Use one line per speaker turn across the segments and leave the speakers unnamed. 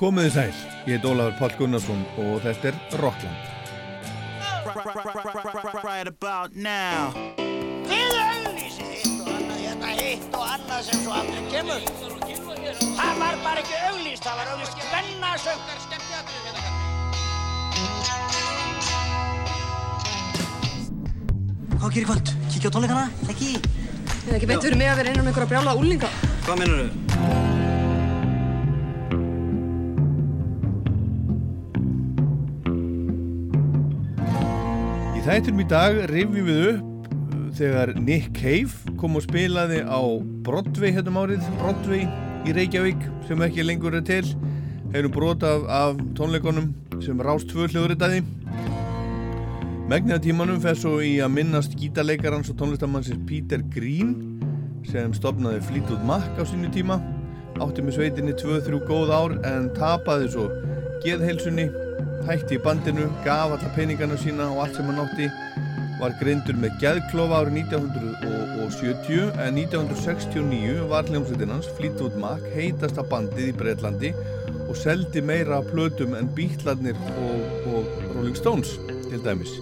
Komiði sæl, ég heit Ólafur Pál Gunnarsson og þetta er Rockland.
Right about now
Þið auglýsið hitt og annað, hérna hitt og annað sem svo aldrei kemur. Það var bara ekki auglýst, það var auglýst hvennasöngar skemmtiatrið hérna.
Hvað gerir kvöld? Kíkja á tónleikana? Ekki?
Það er ekki beint fyrir mig að vera innan um einhverja brjála úlinga.
Hvað mennur þau?
Þættum í dag rifjum við upp uh, þegar Nick Cave kom og spilaði á Broadway hérna um árið, Broadway í Reykjavík sem ekki lengur er til. Hefur brot af, af tónleikonum sem rást tvö hljóðritaði. Megniða tímanum fer svo í að minnast gítarleikarans og tónlistamannsins Peter Green sem stopnaði Fleetwood Mac á sínu tíma. Átti með sveitinni 2-3 góð ár en tapaði svo geðheilsunni hætti í bandinu, gaf alla peningana sína og allt sem hann átti var greindur með gæðklofa árið 1970 en 1969 var hljómsveitin hans Fleetwood Mac heitasta bandið í Breitlandi og seldi meira plötum en Beatlarnir og, og Rolling Stones til dæmis.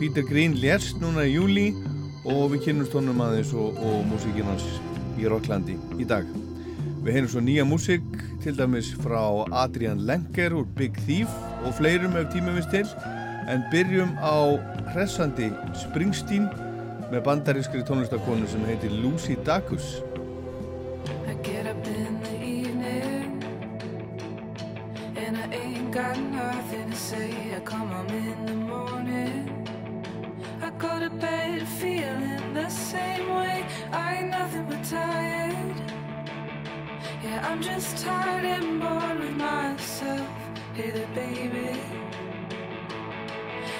Peter Green lérst núna í júli og við kynnumst honum aðeins og, og músíkinn hans í Rocklandi í dag. Við heyrum svo nýja músík til dæmis frá Adrian Lenker úr Big Thief og fleirum ef tímum við til. En byrjum á hressandi Springsteen með bandarískri tónlistakonu sem heitir Lucy Dacus.
I'm just tired and bored with myself. Hey there, baby.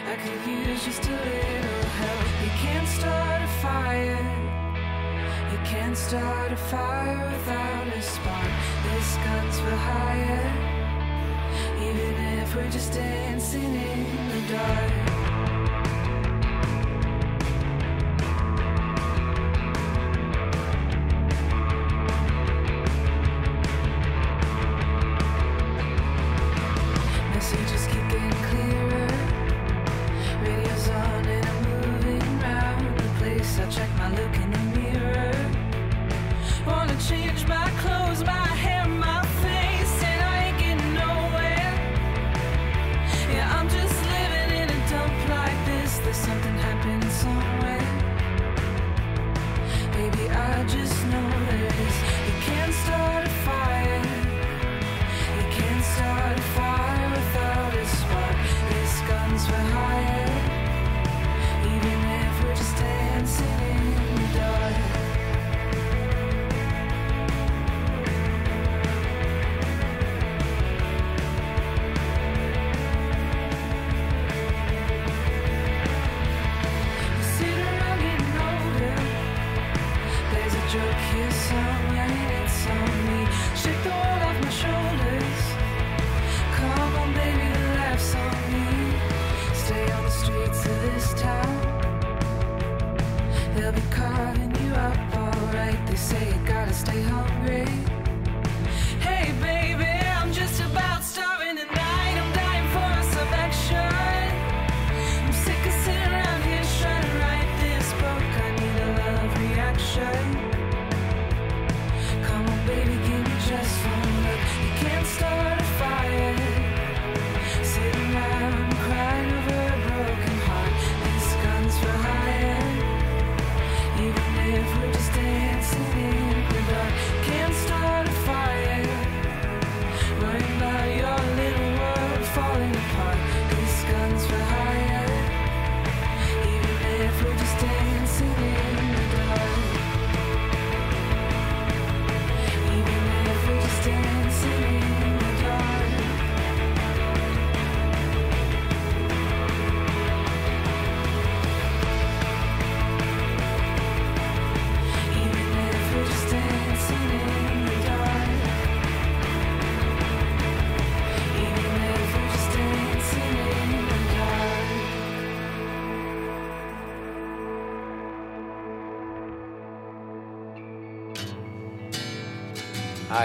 I could use just a little help. You can't start a fire. You can't start a fire without a spark. This gun's for hire. Even if we're just dancing in the dark.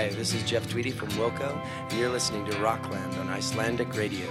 Hi, this is Jeff Tweedy from Wilco, and you're listening to Rockland on Icelandic Radio.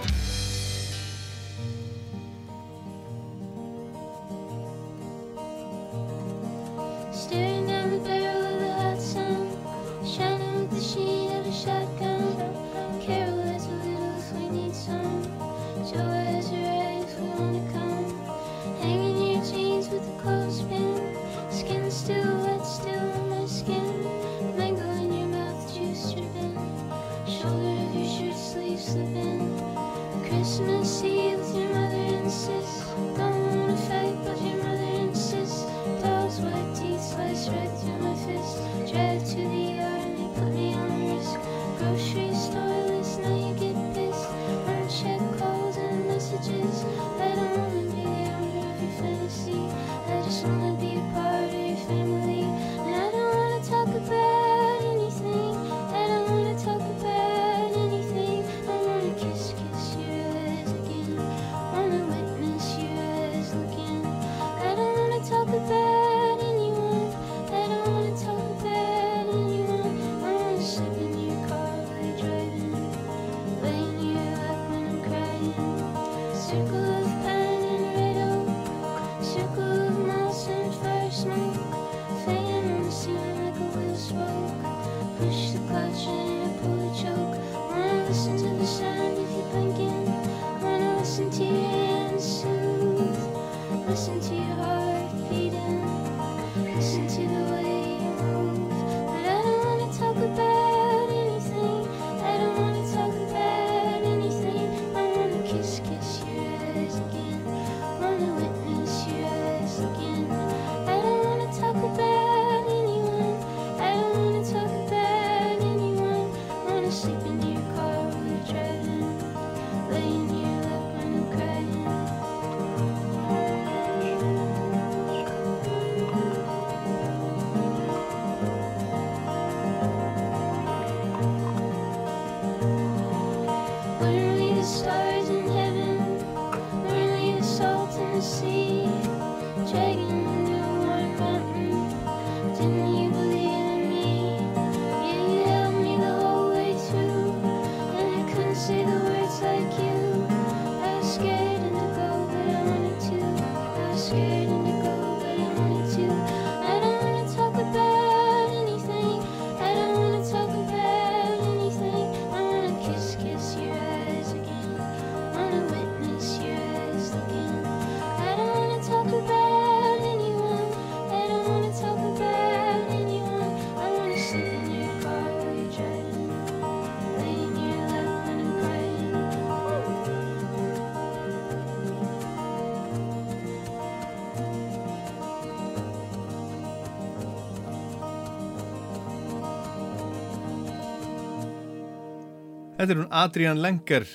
Þetta er hún Adrian Lenger,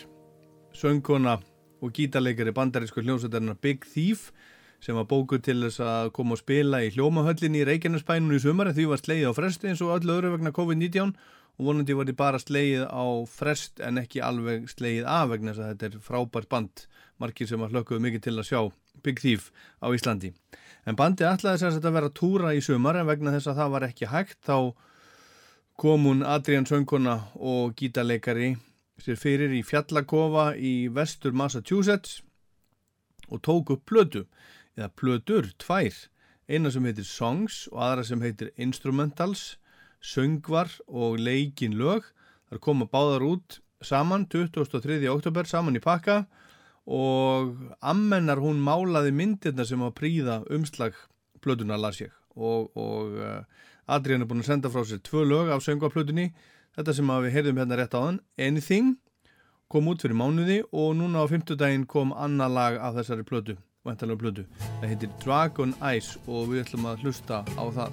söngkona og gítarleikari bandarísku hljómsveitarinnar Big Thief sem var bókuð til þess að koma og spila í hljómahöllinni í Reykjanesbænum í sumar en því var slegið á fresti eins og öllu öðru vegna COVID-19 og vonandi var því bara slegið á frest en ekki alveg slegið af vegna þess að þetta er frábært band margir sem að hlökkuðu mikið til að sjá Big Thief á Íslandi. En bandi ætlaði þess að vera túra í sumar en vegna þess að það var ekki hægt þá kom hún Adrian Söngkona og gítarleikari sér fyrir í Fjallakofa í vestur Massachusetts og tók upp plötu, eða plötur, tvær, eina sem heitir Songs og aðra sem heitir Instrumentals, söngvar og leikin lög. Þar koma báðar út saman 23. oktober, saman í pakka og ammennar hún málaði myndirna sem að príða umslag plötuna las ég og, og uh, Adrian er búin að senda frá sér tvö lög af söngvaplötunni. Þetta sem við heyrðum hérna rétt á hann Anything kom út fyrir mánuði og núna á fymtudaginn kom annar lag af þessari plötu vantalega plötu, það heitir Dragon Eyes og við ætlum að hlusta á það.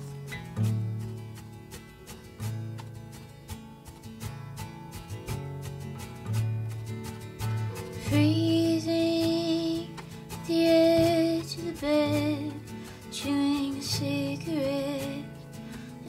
Freezing the edge of the bed, chewing a cigarette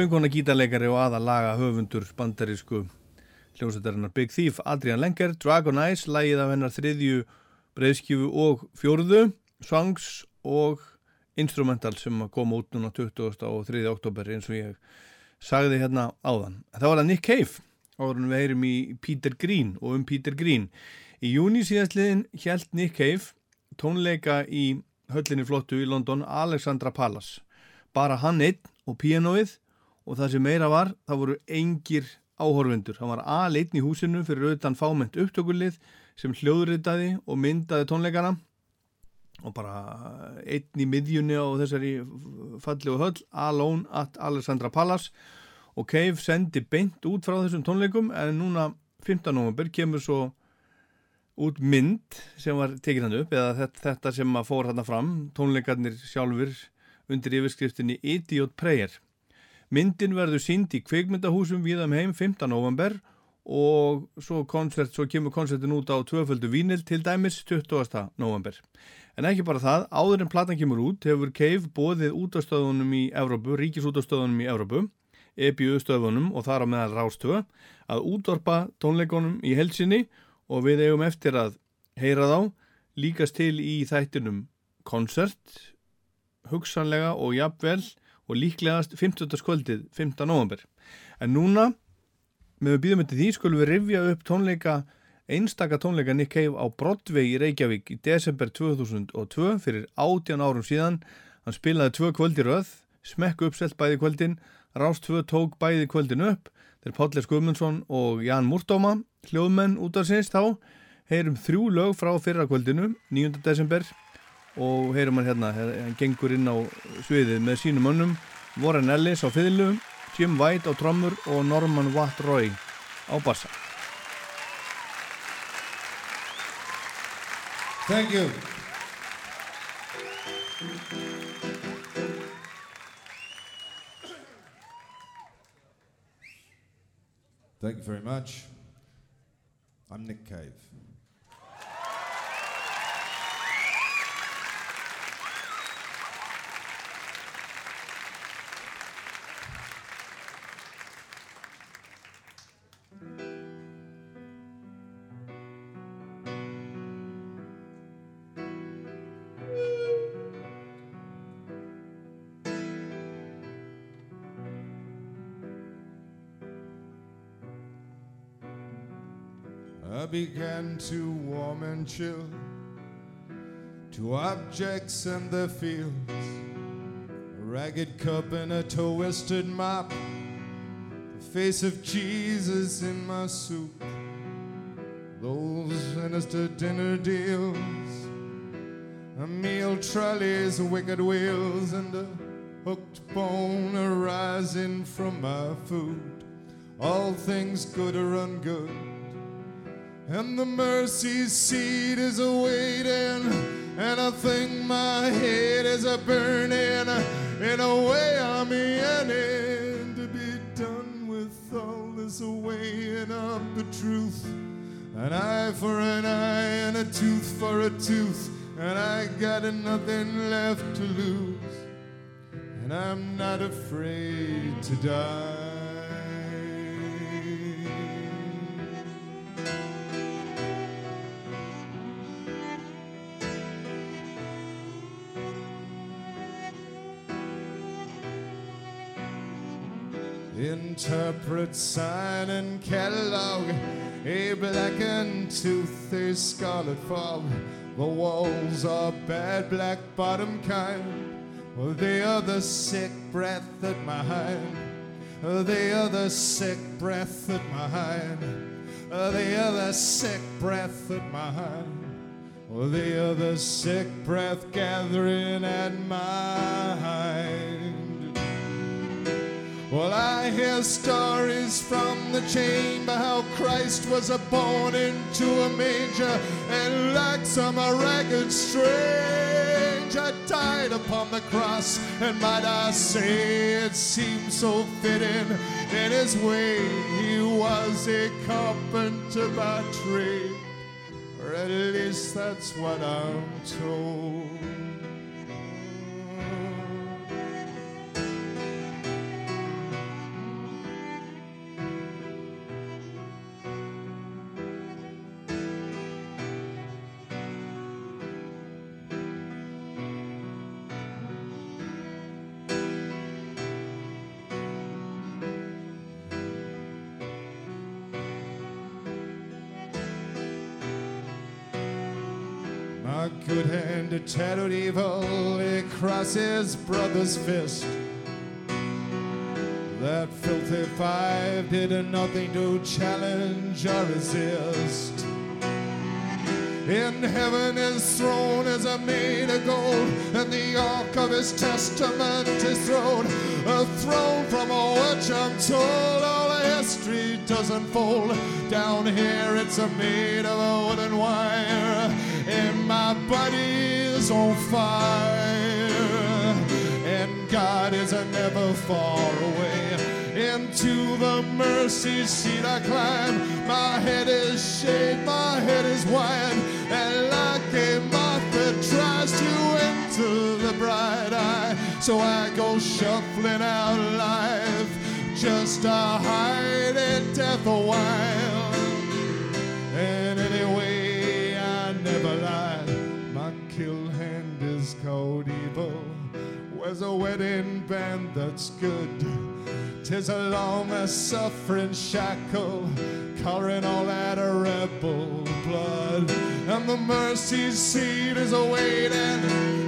Söngkona gítarleikari og aða laga höfundur bandarísku hljómsveitarinnar Big Thief, Adrian Lenger, Dragon Eyes, lagið af hennar þriðju breyðskjöfu og fjórðu, songs og instrumental sem að koma út núna 20. og 3. oktober eins og ég sagði hérna áðan. Það var það Nick Cave, áður við heyrum í Peter Green og um Peter Green. Í júni síðastliðin hjælt Nick Cave tónleika í höllinni flottu í London Alexandra Palace. Bara hann einn og pianoið og það sem meira var, það voru engir áhorfundur. Hann var aðleitn í húsinu fyrir auðvitaðan fáment upptökulið sem hljóðritaði og myndaði tónleikana og bara einn í miðjunni á þessari fallegu höll Alone at Alexandra Palace og Cave sendi beint út frá þessum tónleikum en núna 15. november kemur svo út mynd sem var tekin hann upp eða þetta, sem að fór hann fram tónleikarnir sjálfur undir yfirskriftinni Idiot Prayer myndin verður sínd í kveikmyndahúsum viðam heim 15. november og svo, koncert, svo kemur koncertin út á tvöföldu vínil til dæmis 20. november en ekki bara það, áður en platan kemur út hefur Cave bóðið útastöðunum í Evrópu, ríkisútastöðunum í Evrópu EBU stöðunum og þar á meðal rástöðu að útvarpa tónleikonum í helsinni og við eigum eftir að heyra þá líkast til í þættinum koncert hugsanlega og jafnvel og líklegast 50. skvöldið 15. november. En núna með við býðum eftir því skulum við rifja upp tónleika einstaka tónleika Nick Cave á Broadway í Reykjavík í desember 2002 fyrir 18 árum síðan. Hann spilaði tvö kvöldi röð, smekku uppselt bæði kvöldin, Rást 2 tók bæði kvöldin upp, þeir Pállers Guðmundsson og Jan Múrdóma, hljóðmenn út af sinns þá, heyrum þrjú lög frá fyrra kvöldinu, 9. desember og heyrum hann hérna, hann gengur inn á sviðið með sínum önnum, Warren Ellis á fiðlu, Jim White á trommur og Norman Watt Roy á bassa.
Thank you. Thank you very much. I'm Nick Cave. Began to warm and chill to objects in the fields. A ragged cup and a twisted mop. The face of Jesus in my soup. Those sinister dinner deals. A meal trolleys, wicked wheels, and a hooked bone arising from my food. All things good or ungood. And the mercy seat is a waiting, and I think my head is a burning. In a way, I'm yearning to be done with all this weighing up the truth. An eye for an eye and a tooth for a tooth, and I got nothing left to lose. And I'm not afraid to die. Interpret sign and catalog, a blackened tooth, a scarlet fog. The walls are bad, black bottom kind. They are the sick breath at my hind. They are the sick breath at my hind. They are the sick breath at my hind. They are the sick breath gathering at my hind. Well, I hear stories from the chamber how Christ was born into a manger, and like some a ragged stranger died upon the cross. And might I say, it seems so fitting in his way. He was a carpenter by trade, or at least that's what I'm told. Tattooed evil across his brother's fist. That filthy five did nothing to challenge or resist. In heaven his throne is a made of gold, and the ark of his testament is thrown. A throne from which I'm told all history does unfold. Down here it's a made of a wooden wire, and my body's on fire. And God is never far away. Into the mercy seat I climb. My head is shaved, my head is wide, and like a moth that tries to enter the bright eye. So I go shuffling out life, just to hide in death a evil. Where's a wedding band that's good? Tis a long a suffering shackle, coloring all that a rebel blood. And the mercy seat is a waiting,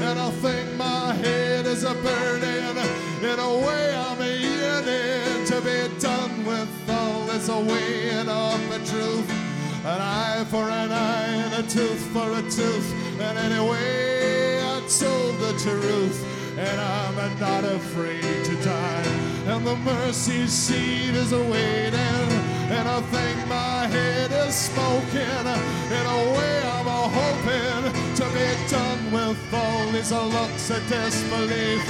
and I think my head is a burning. In a way, I'm a yearning to be done with all this weighing of the truth. An eye for an eye and a tooth for a tooth. And anyway, told the truth, and I'm not afraid to die. And the mercy seat is awaiting, and I think my head is smoking. In a way, I'm hoping to be done with all these looks of disbelief.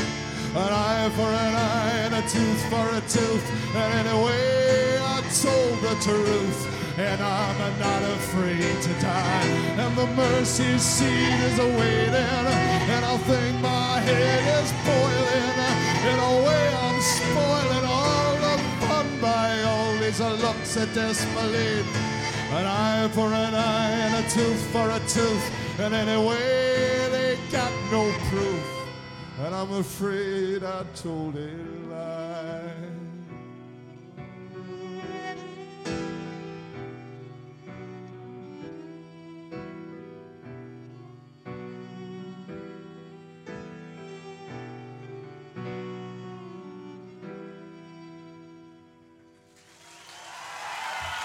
An eye for an eye and a tooth for a tooth. And anyway, I told the truth and I'm not afraid to die. And the mercy seat is awaiting, and I think my head is boiling. In a way, I'm spoiling all the fun by all these looks of disbelief. An eye for an eye and a tooth for a tooth, and anyway, they got no proof. And I'm afraid I told a lie.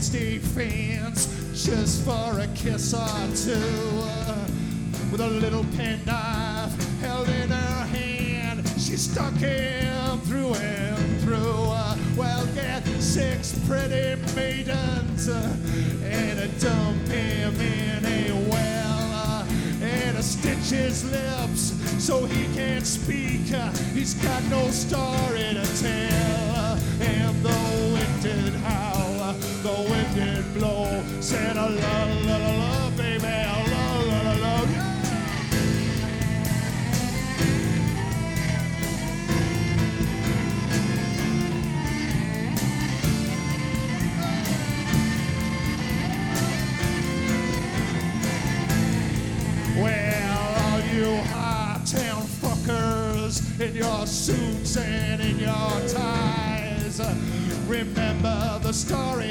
Fans just for a kiss or two. suits and in your ties. Remember the story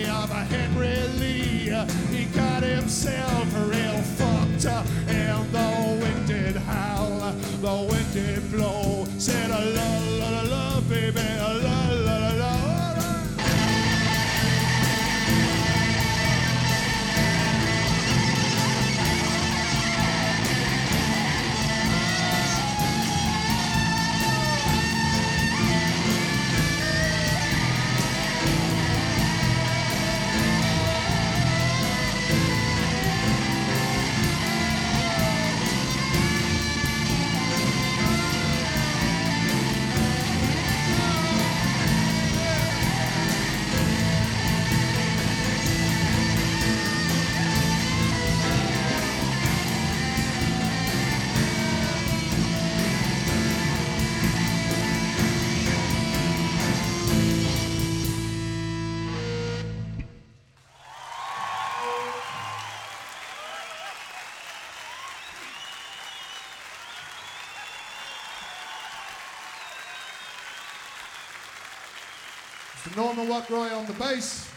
Watroy on the bass,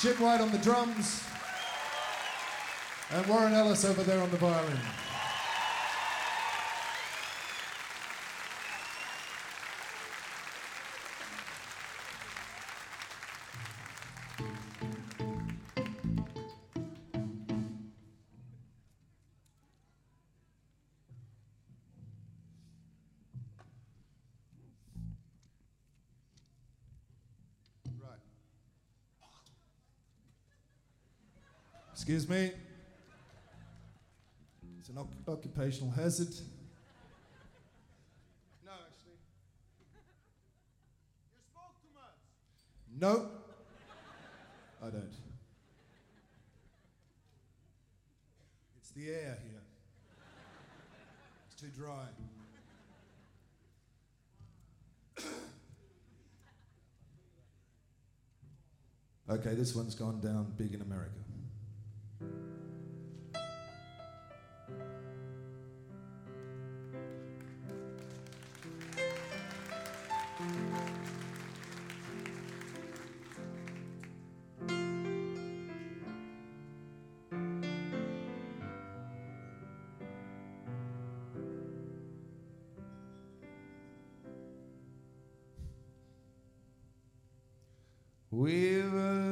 Jim White on the drums, and Warren Ellis over there on the violin. Excuse me. It's an oc- occupational hazard. No, actually. You smoke too much. No, I don't. It's the air here. It's too dry. okay, this one's gone down big in America. We will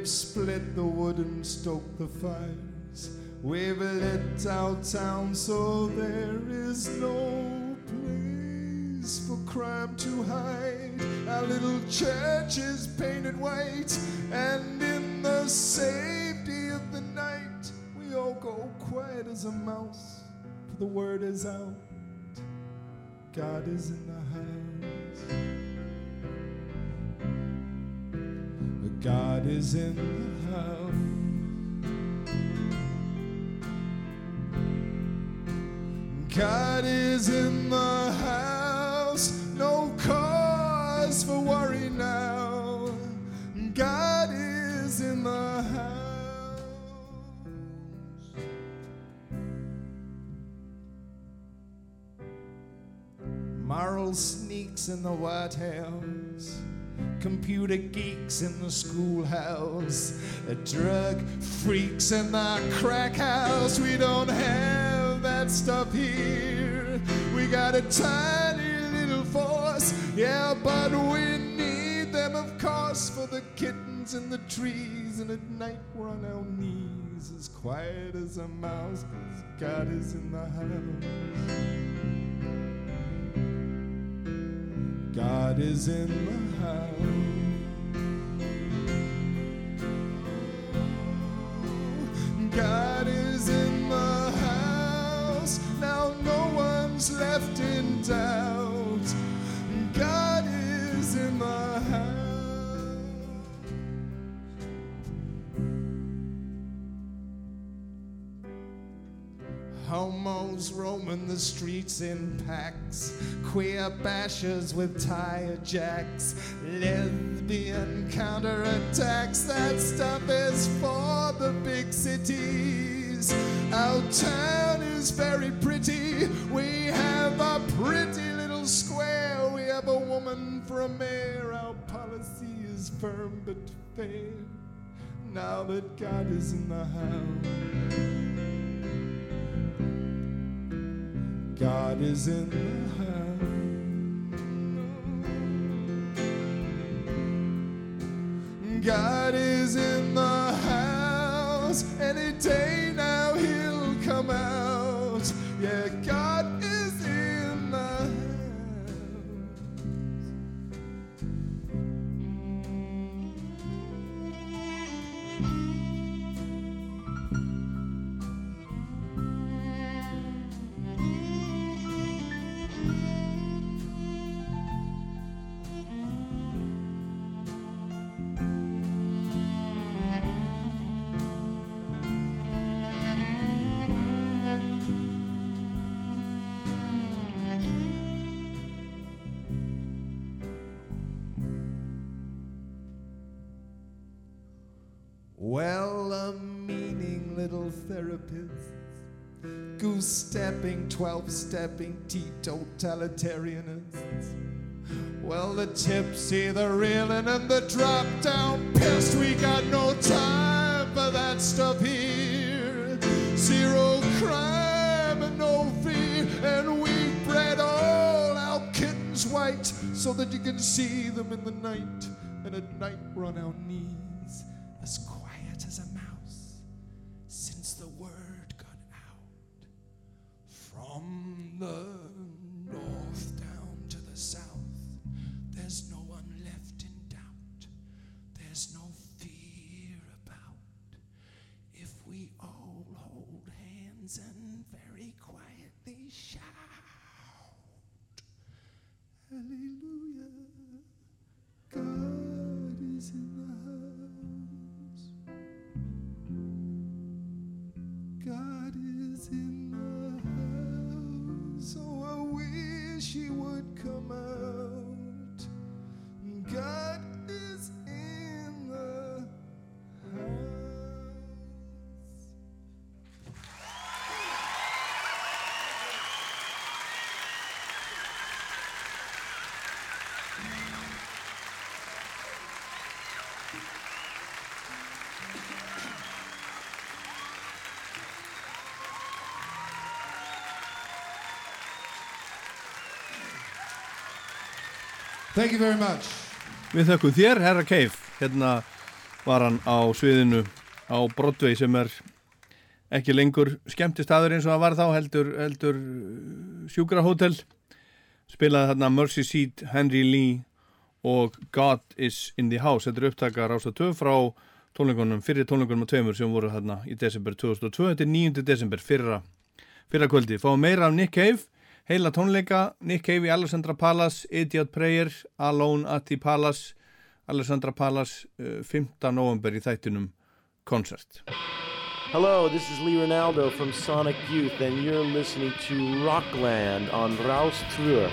We've split the wood and stoked the fires. We've lit our town so there is no place for crime to hide. Our little church is painted white, and in the safety of the night, we all go quiet as a mouse. For the word is out. God is in the house. God is in the house. God is in the house. No cause for worry now. God is in the house. Moral sneaks in the White House, computer geeks in the schoolhouse, the drug freaks in the crack house. We don't have that stuff here. We got a tiny little force, yeah, but we need them, of course, for the kittens in the trees. And at night we're on our knees, as quiet as a mouse, 'cause God is in the house. God is in the house. God is in the house. Now no one's left in doubt. God is in the house. Homos roaming the streets in packs, queer bashers with tire jacks, lesbian counterattacks. That stuff is for the big cities. Our town is very pretty. We have a pretty little square. We have a woman for a mayor. Our policy is firm but fair. Now that God is in the house. God is in the house. God is in the house. Any day now he'll come out. Yeah, God meaning little therapist, goose stepping, 12 stepping, teetotalitarianists. Well, the tipsy, the reeling, and the drop down pissed. We got no time for that stuff here. Zero crime and no fear, and we bred all our kittens white so that you can see them in the night. And at night we're on our knees, From the north down to the south, there's no one left in doubt. There's no fear about. If we all hold hands and very quietly shout, Hallelujah. Thank you very much.
Við þökkum þér, Herra Keif. Hérna var hann á sviðinu á Broadway sem er ekki lengur skemmti staður eins og það var þá, heldur, heldur sjúkrahótel. Spilaði þarna Mercy Seat, Henry Lee og God is in the House. Þetta er upptaka rása 2 frá tónleikunum, fyrir tónleikunum og tveimur sem voru þarna í desember 2002. Þetta er 9. desember, fyrra, fyrra kvöldi. Fáum meira af Nick Cave heila tónleika, Nick Cave í Alexandra Palace, Idiot Prayer, Alone at the Palace, Alexandra Palace, uh, 5. november í þættunum koncert.
Hello, this is Lee Ronaldo from Sonic Youth, and you're listening to Rockland on Rouse Tour.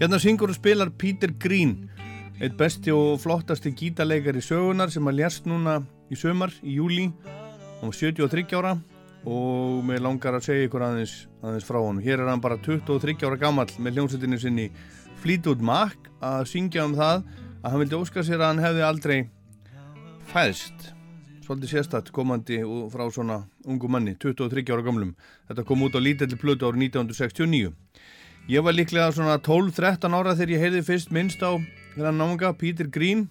Hérna syngur og spilar Peter Green, eitt besti og flottasti gítarleikari sögunar sem að lérst núna í sömar, í júli, hann var 73 ára og mér langar að segja ykkur aðeins, aðeins frá honum. Hér er hann bara 23 ára gammal með hljómsveitinu sinni Fleetwood Mac að syngja um það að hann vildi óska sér að hann hefði aldrei fæðst. Svolítið sérstætt komandi frá svona ungu manni, 23 ára gamlum. Þetta kom út á lítilli plötu árið 1969. Ég var líklega svona 12-13 ára þegar ég heyrði fyrst minnst á þennan náunga, Peter Green.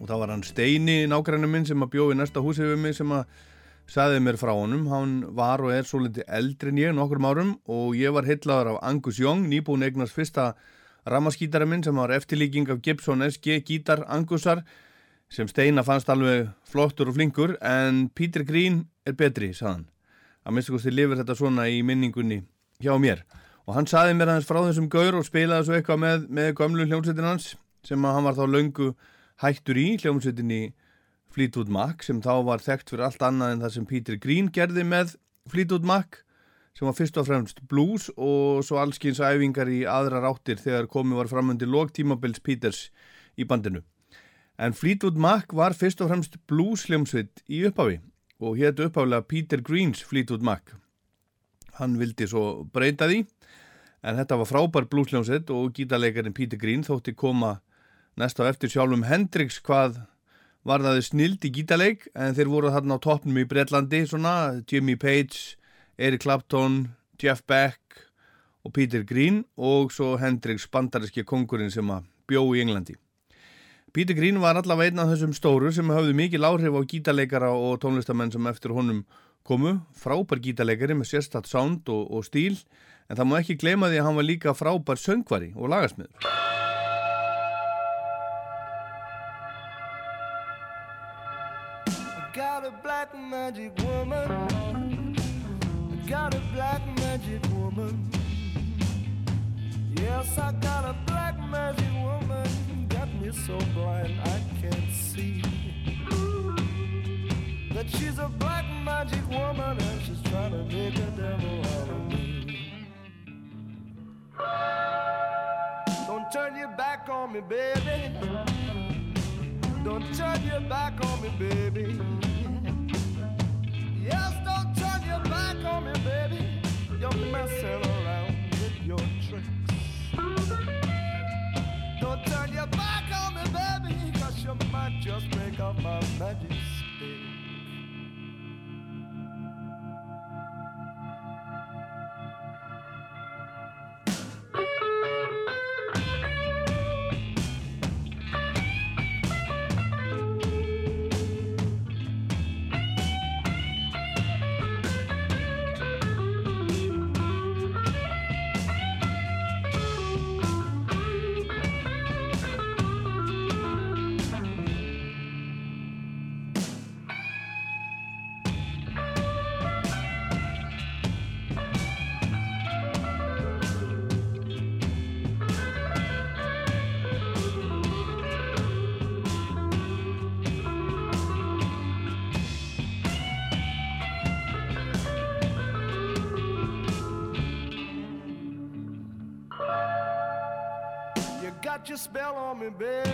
Og þá var hann Steini, nágrænu minn sem að bjóði næsta húsi við mig sem að saði mér frá honum, hann var og er svo litið eldri en ég nokkur árum og ég var heitlaður af Angus Young, nýbúin eignast fyrsta rammaskítara minn sem var eftirlíking af Gibson SG gítar Angusar sem Steina fannst alveg flottur og flinkur en Peter Green er betri, saðan að minnst kosti lifir þetta svona í minningunni hjá mér og hann saði mér aðeins frá þessum gaur og spilaði svo eitthvað með, með gömlu hljómsveitin hans sem hann var þá löngu hættur í hljómsveitinni Fleetwood Mac sem þá var þekkt fyrir allt annað en það sem Peter Green gerði með Fleetwood Mac sem var fyrst og fremst blues og svo allskins æfingar í aðra ráttir þegar komið var framundi logtímabils Peters í bandinu. En Fleetwood Mac var fyrst og fremst blues hljómsveit í upphafi og hétt uppálega Peter Greens Fleetwood Mac. Hann vildi svo breyta því en þetta var frábær blúsljónsett og gítarleikarinn Peter Green þótti koma næst á eftir sjálfum Hendrix hvað var það snild í gítarleik en þeir voru þarna á toppnum í Breitlandi svona Jimmy Page, Eric Clapton, Jeff Beck og Peter Green og svo Hendrix bandariski kongurinn sem að bjó í Englandi. Peter Green var allavega einn af þessum stóru sem hafði mikil áhrif á gítarleikara og tónlistamenn sem eftir honum komu, frábær gítarleikari með sérstatt sound og, og stíl en það má ekki gleyma því að hann var líka frábær söngvari og
woman. Yes, I got a black magic woman. Got me so blind I can't see. That she's a black magic woman and she's trying to make a devil out of me. Don't turn your back on me, baby. Don't turn your back on me, baby. Yes, don't turn your back on me, baby. You're messing around with your tricks. Don't turn your back on me, baby, cause you might just break up my magic got your spell on me, baby.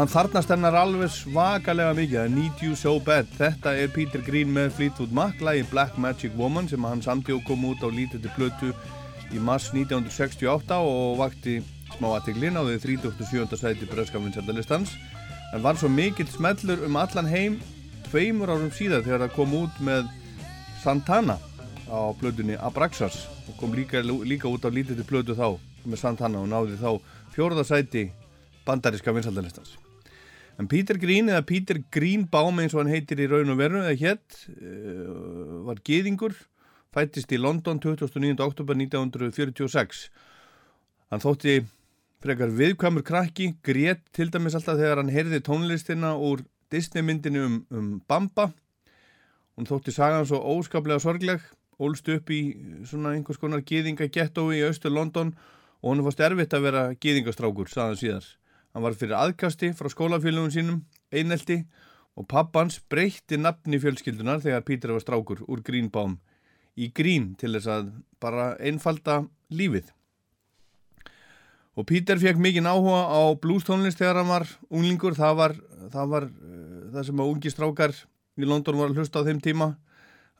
Hann þarnast hennar alveg svakalega mikið, I need you so bad. Þetta er Peter Green með Fleetwood Mac, lagi Black Magic Woman sem hann samti og kom út á lítið plötu í mars 1968 og vakti smá aðteglin á því 37. sæti bröðskafinsættalistans. En var svo mikill smellur um allan heim tveimur árum síðar þegar það kom út með Santana á plötunni Abraxas og kom líka, líka út á lítið plötu þá með Santana og náði þá fjórða sæti bandaríska vinsaldalistans. En Peter Green eða Peter Greenbaum eins og hann heitir í raun og veru eða hétt uh, var geðingur, fættist í London 29. oktober 1946. Hann þótti frekar viðkvæmur krakki, grét til dæmis alltaf þegar hann heyrði tónlistina úr Disney myndinu um, um Bamba. Hún þótti sagan svo óskaplega sorgleg, ólst upp í svona einhvers konar geðingagettói í austur London og hann fannst erfitt að vera geðingastrákur, saðan síðar. Hann var fyrir aðkasti frá skólafélagum sínum, einelti og pappans breytti nafni fjölskyldunar þegar Pítur var strákur úr Greenbaum í Green til þess að bara einfalda lífið. Og Pítur fekk mikinn áhuga á bluestónlist þegar hann var unglingur, það var það, var, uh, það sem að ungi strákar í London var að hlusta á þeim tíma.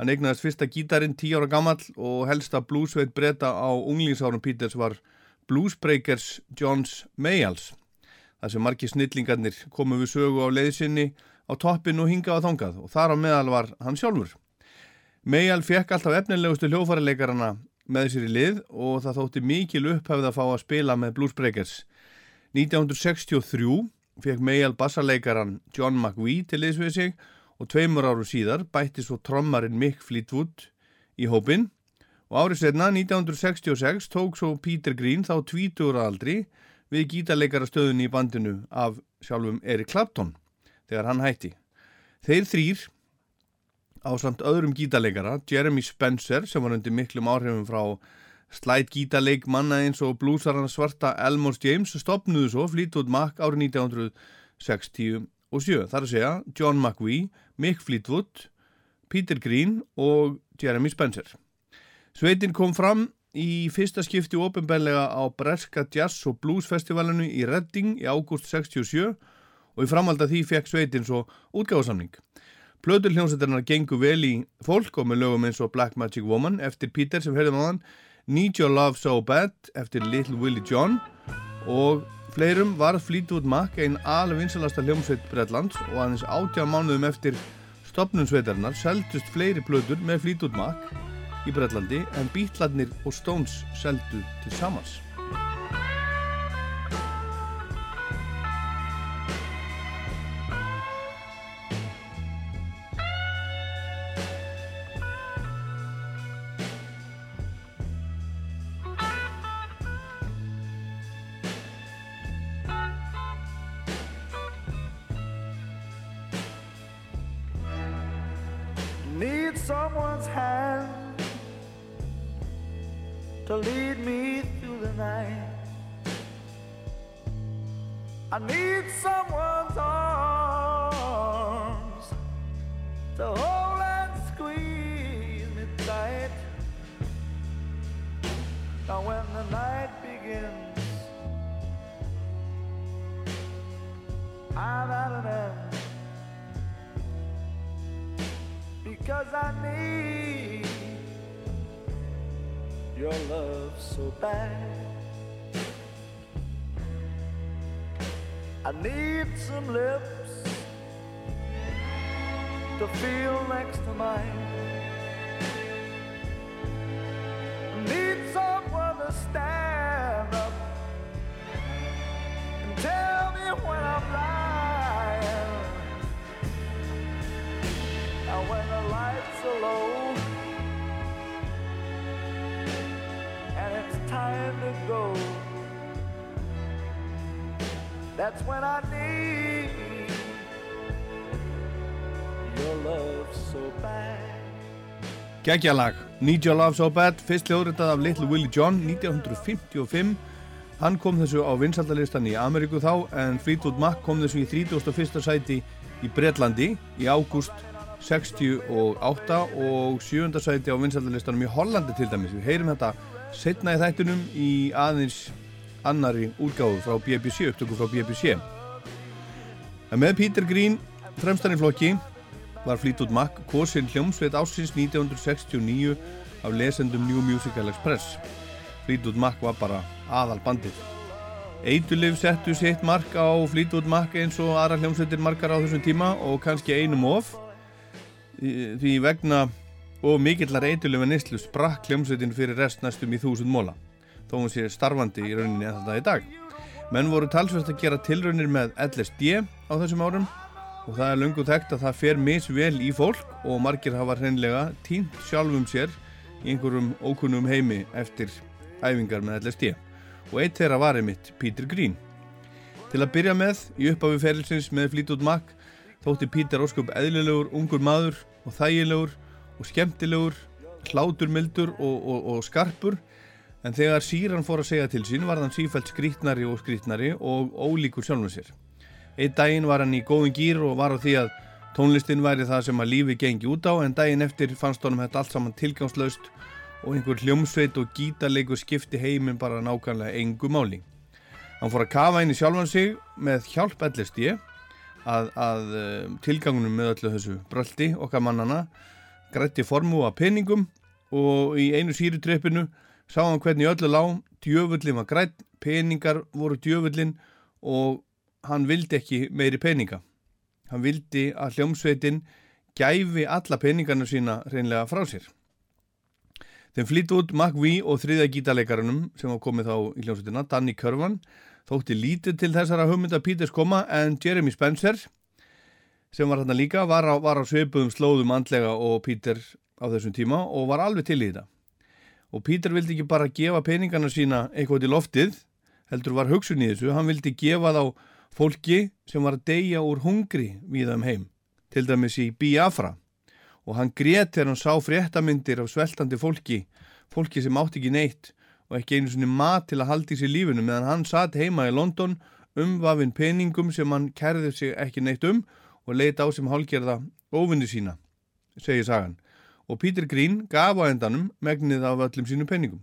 Hann eignaðist fyrsta gítarinn 10 ára gammal og helsta bluesveit breyta á unglingsárum Píters var Bluesbreakers Johns Mayalls. Það sem margi snillingarnir komu við sögu á leiðsynni á toppin og hingað á þongað og þar á meðal var hann sjálfur. Mayall fekk alltaf efnilegustu hljófarleikarana með sér í lið og það þótti mikil upphafið að fá að spila með Bluesbreakers. 1963 fekk Mayall bassarleikaran John McVie til liðs við sig og tveimur áru síðar bætti svo trommarinn Mick Fleetwood í hópin og árið setna 1966 tók svo Peter Green þá 20 ára aldri við gítarleikarastöðunni í bandinu af sjálfum Eric Clapton þegar hann hætti. Þeir þrýr á samt öðrum gítarleikara, Jeremy Spencer sem var undir miklum áhrifum frá slæt gítarleik manna eins og blúsarana svarta Elmore James stopnuðu svo Fleetwood Mac árið 1967. Það er að segja John McVie, Mick Fleetwood, Peter Green og Jeremy Spencer. Sveitin kom fram í fyrsta skipti ofinbeglega á Breska Jazz og Blues festivalinu í Redding í ágúst 67 og í framhald að því fekk sveitin svo útgáðsamning. Plötur hljómsættarnar gengur vel í fólk og með lögum eins og Black Magic Woman eftir Peter sem herðum á hann, Need Your Love So Bad eftir Little Willie John og fleirum var Fleetwood Mac einn alveg vinsalasta hljómsveit Breitlands og aðeins átjá mánuðum eftir stopnum sveitarnar seldust fleiri plötur með Fleetwood Mac í Breitlandi en Beatlarnir og Stones seldu til samans.
That's when I need your love so bad.
Geggjalag, Need Your Love So Bad, fyrst hljóðritað af Little Willie John 1955. Hann kom þessu á vinsaldalistan í Ameríku þá en Fleetwood Mac kom þessu í 31. sæti í Breitlandi í ágúst 68 og 7. sæti á vinsaldalistanum í Hollandi til dæmis. Við heyrim þetta setna í þættunum í aðeins annari útgáðu frá BBC, upptöku frá BBC. En með Peter Green, fremstan í flokki, var Fleetwood Mac kosin hljómsveit ásins 1969 af lesendum New Musical Express. Fleetwood Mac var bara aðal bandið. Eitulif settu sitt mark á Fleetwood Mac eins og aðra hljómsveitir markar á þessum tíma og kannski einum of því vegna og mikillar eitulif en nýstlu sprakk hljómsveitin fyrir rest næstum í þúsund móla þó hún sé starfandi í rauninni en þetta í dag. Menn voru talsvægt að gera tilraunir með LSD á þessum árum og það er lungu þekkt að það fer misvel í fólk og margir hafa hreinlega tínt sjálfum sér í einhverjum ókunnum heimi eftir æfingar með LSD og eitt þeirra var einmitt Peter Green. Til að byrja með, í upphafi ferilsins með Fleetwood Mac þótti Peter ósköp eðlilegur, ungur maður og þægilegur og skemmtilegur, hláturmildur og, og, og skarpur en þegar síran fór að segja til sín var hann sífælt skrítnari og skrítnari og ólíkur sjálfum sér. Eitt daginn var hann í góðum gýr og var á því að tónlistin væri það sem að lífi gengi út á en daginn eftir fannst honum þetta allt saman tilgangslaust og einhver hljómsveit og gítarleiku skipti heiminn bara nákvæmlega engu máli. Hann fór að kafa inn í sjálfan sig með hjálp LSD að, að um, tilgangunum með öllu þessu bröldi okkar mannana grætti formu að peningum og í einu sírutröppinu sá hann hvernig öllu lá, djöfullin var grætt, peningar voru djöfullin og hann vildi ekki meiri peninga. Hann vildi að hljómsveitin gæfi alla peningarna sína reynlega frá sér. Þeim Fleetwood, McVie og þriðja gítarleikarunum sem var komið þá í hljómsveitina, Danny Körvan, þótti lítið til þessara hugmynda Peters koma en Jeremy Spencer sem var þarna líka var á, var á sveipuðum slóðum andlega og Peter á þessum tíma og var alveg til í þetta. Og Peter vildi ekki bara gefa peningarna sína eitthvað til loftið, heldur var hugsun í þessu, hann vildi gefa þá fólki sem var að deyja úr hungri við þeim heim, til dæmis í Biafra. Og hann grét þegar hann sá fréttamindir af sveltandi fólki fólki sem átti ekki neitt og ekki einu svona mat til að halda í sér lífinu meðan hann satt heima í London umvafinn peningum sem hann kærði sig ekki neitt um og leit á sem hálgerða óvinni sína, segir sagan og Peter Green gaf á endanum megnið af öllum sínum peningum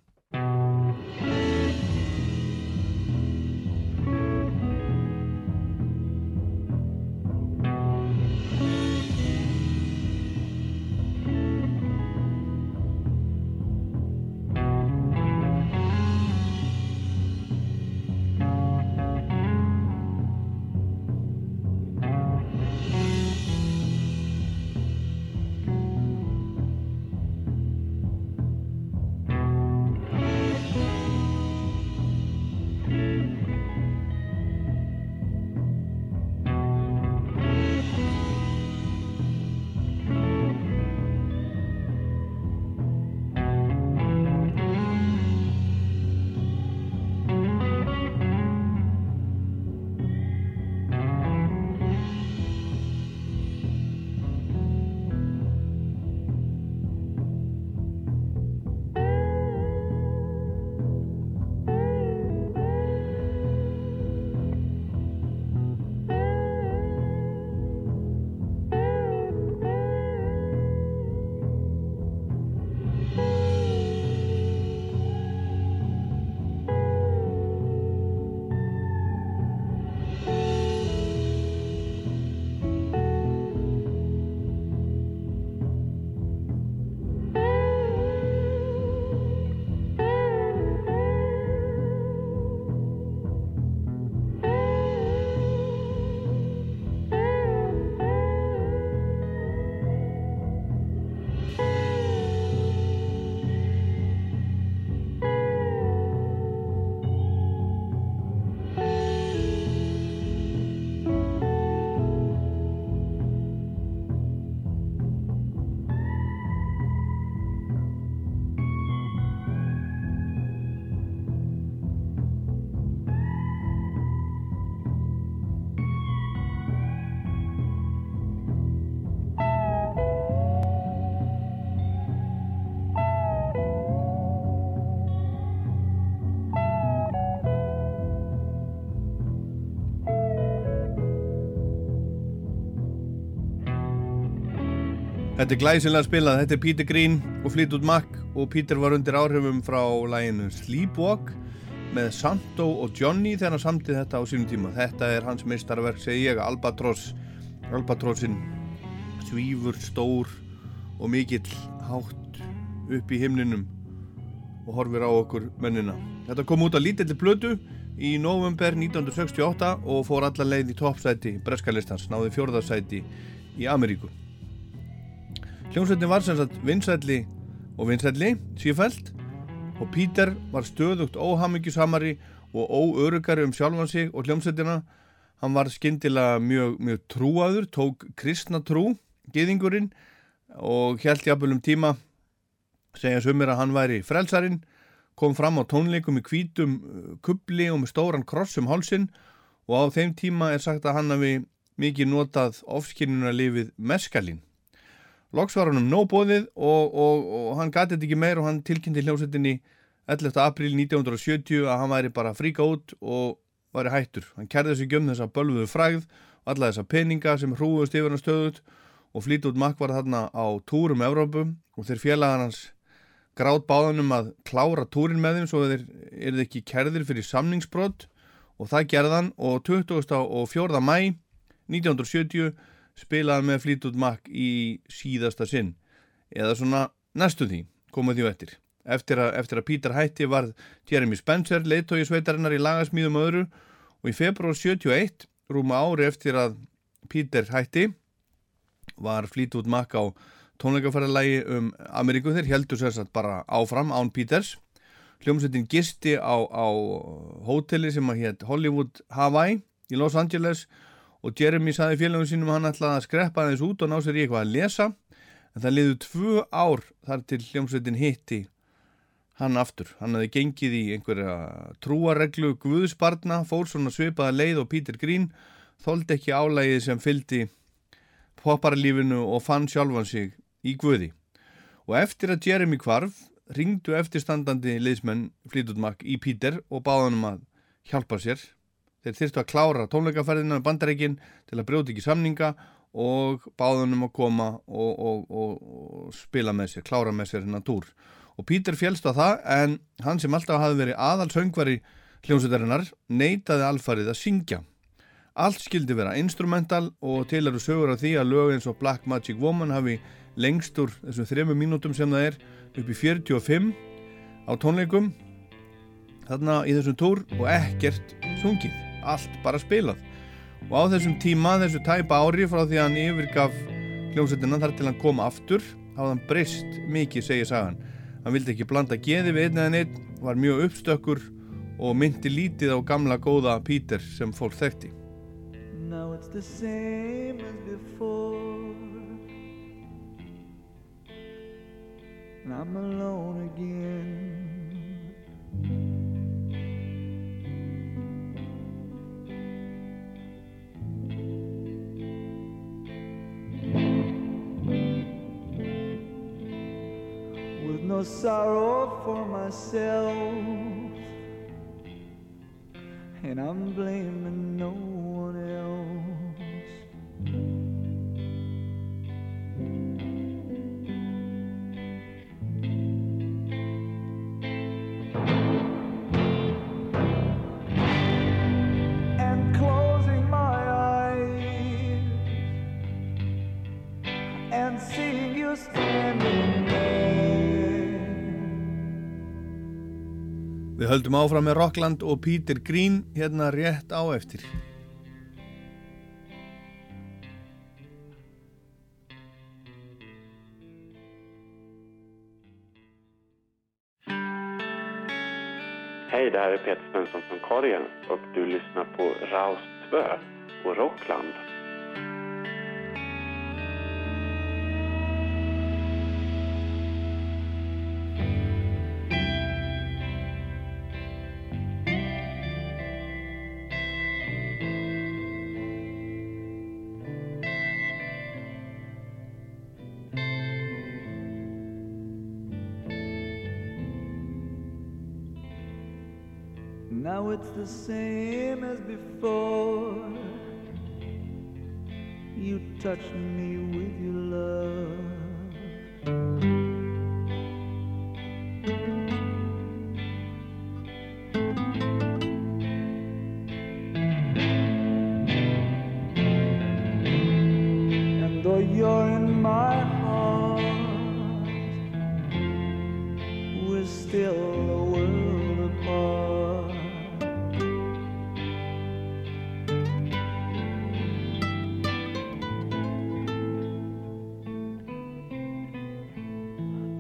Þetta er glæsilega spilað, þetta er Peter Green og Fleetwood Mac og Peter var undir áhrifum frá læginu Sleepwalk með Santo og Johnny þegar hann samtið þetta á sínum tíma. Þetta er hans meistarverk, segi ég, Albatross. Albatrossin svífur stór og mikill hátt upp í himninum og horfir á okkur mennina. Þetta kom út á lítilli blödu í november 1968 og fór allar leið í toppsæti Breskalistans, náði fjórðarsæti í Ameríku. Hljómsveitin var sem sagt vinsælli og vinsælli, sífælt og Pítur var stöðugt óhamingjusamari og óörugari um sjálfan sig og hljómsveitina. Hann var skindilega mjög, mjög trúaður, tók kristna trú, giðingurinn og held jafnvel um tíma segja sumir að hann væri frelsarin, kom fram á tónleikum í kvítum kubli og með stóran kross um hálsin og á þeim tíma er sagt að hann hafi mikið notað ofskinnuna lifið meskalín. Loks var hann um nóbóðið og, og, og hann gati þetta ekki meir og hann tilkynnti hljómsveitinni 11. apríl 1970 að hann væri bara fríka út og væri hættur. Hann kærði sig um þessa bölvuðu fræð og alla þessa peninga sem hrúðust yfir hann stöðut og flýt út makk var þarna á túrum Evrópu og þeir félagan hans grátt báðanum að klára túrin með þeim svo þeir eru ekki kærðir fyrir samningsbrott og það gerðan og 20. og 4. mæ 1970 spilaði með Fleetwood Mac í síðasta sinn eða svona næstu því komið því eftir. Eftir eftir að Peter hætti var Jeremy Spencer leittói sveitarinnar í lagasmíðum öðru og í februar 71 rúma ári eftir að Peter hætti var Fleetwood Mac á tónleikaferðalagi um Ameríku þeir heldur sérsagt bara áfram án Peters hljómsveitin gisti á, á hóteli sem að hétt Hollywood Hawaii í Los Angeles og Jeremy saði félagum sínum að hann ætlaði að skreppa aðeins út og ná sér í eitthvað að lesa en það liðu tvö ár þar til hljómsveitin hitti hann aftur. Hann hefði gengið í einhverja trúareglu Guðsbarna, fór svona svipaða leið og Peter Green þóldi ekki álægið sem fyldi popparlífinu og fann sjálfan sig í Guði. Og eftir að Jeremy kvarf, ringdu eftirstandandi liðsmenn Fleetwood í Peter og báðanum að hjálpa sér. Þeir þyrstu að klára tónleikaferðina með bandareikin til að brjóti ekki samninga og báðanum að koma og, og, og, og spila með sér, klára með sér hennar túr. Og Peter fjælst á það en hann sem alltaf hafi verið aðalsöngvari hljómsveitarinnar neytaði alfarið að syngja. Allt skildi vera instrumental og til eru sögur af því að lög eins og Black Magic Woman hafi lengst úr þessum þremu mínútum sem það er upp í 45 á tónleikum þarna í þessum túr og ekkert sungið, allt bara spilað og á þessum tíma, þessu tæpa ári frá því að hann yfirgaf hljómsveitina þar til hann kom aftur hafði hann breyst mikið, segir sagan hann vildi ekki blanda geði við einn eða einn var mjög uppstökkur og myndi lítið á gamla góða Peter sem fólk þekkti
Now it's the same as before. And I'm alone again. No sorrow for myself. And I'm blaming no one else. And closing my eyes and seeing you standing
Við höldum áfram með Rockland og Peter Green hérna rétt á eftir
Hej, det här är Peter Svensson från Korgen och du lyssnar på Raust Tvö på Rockland.
It's the same as before. You touch me with your love.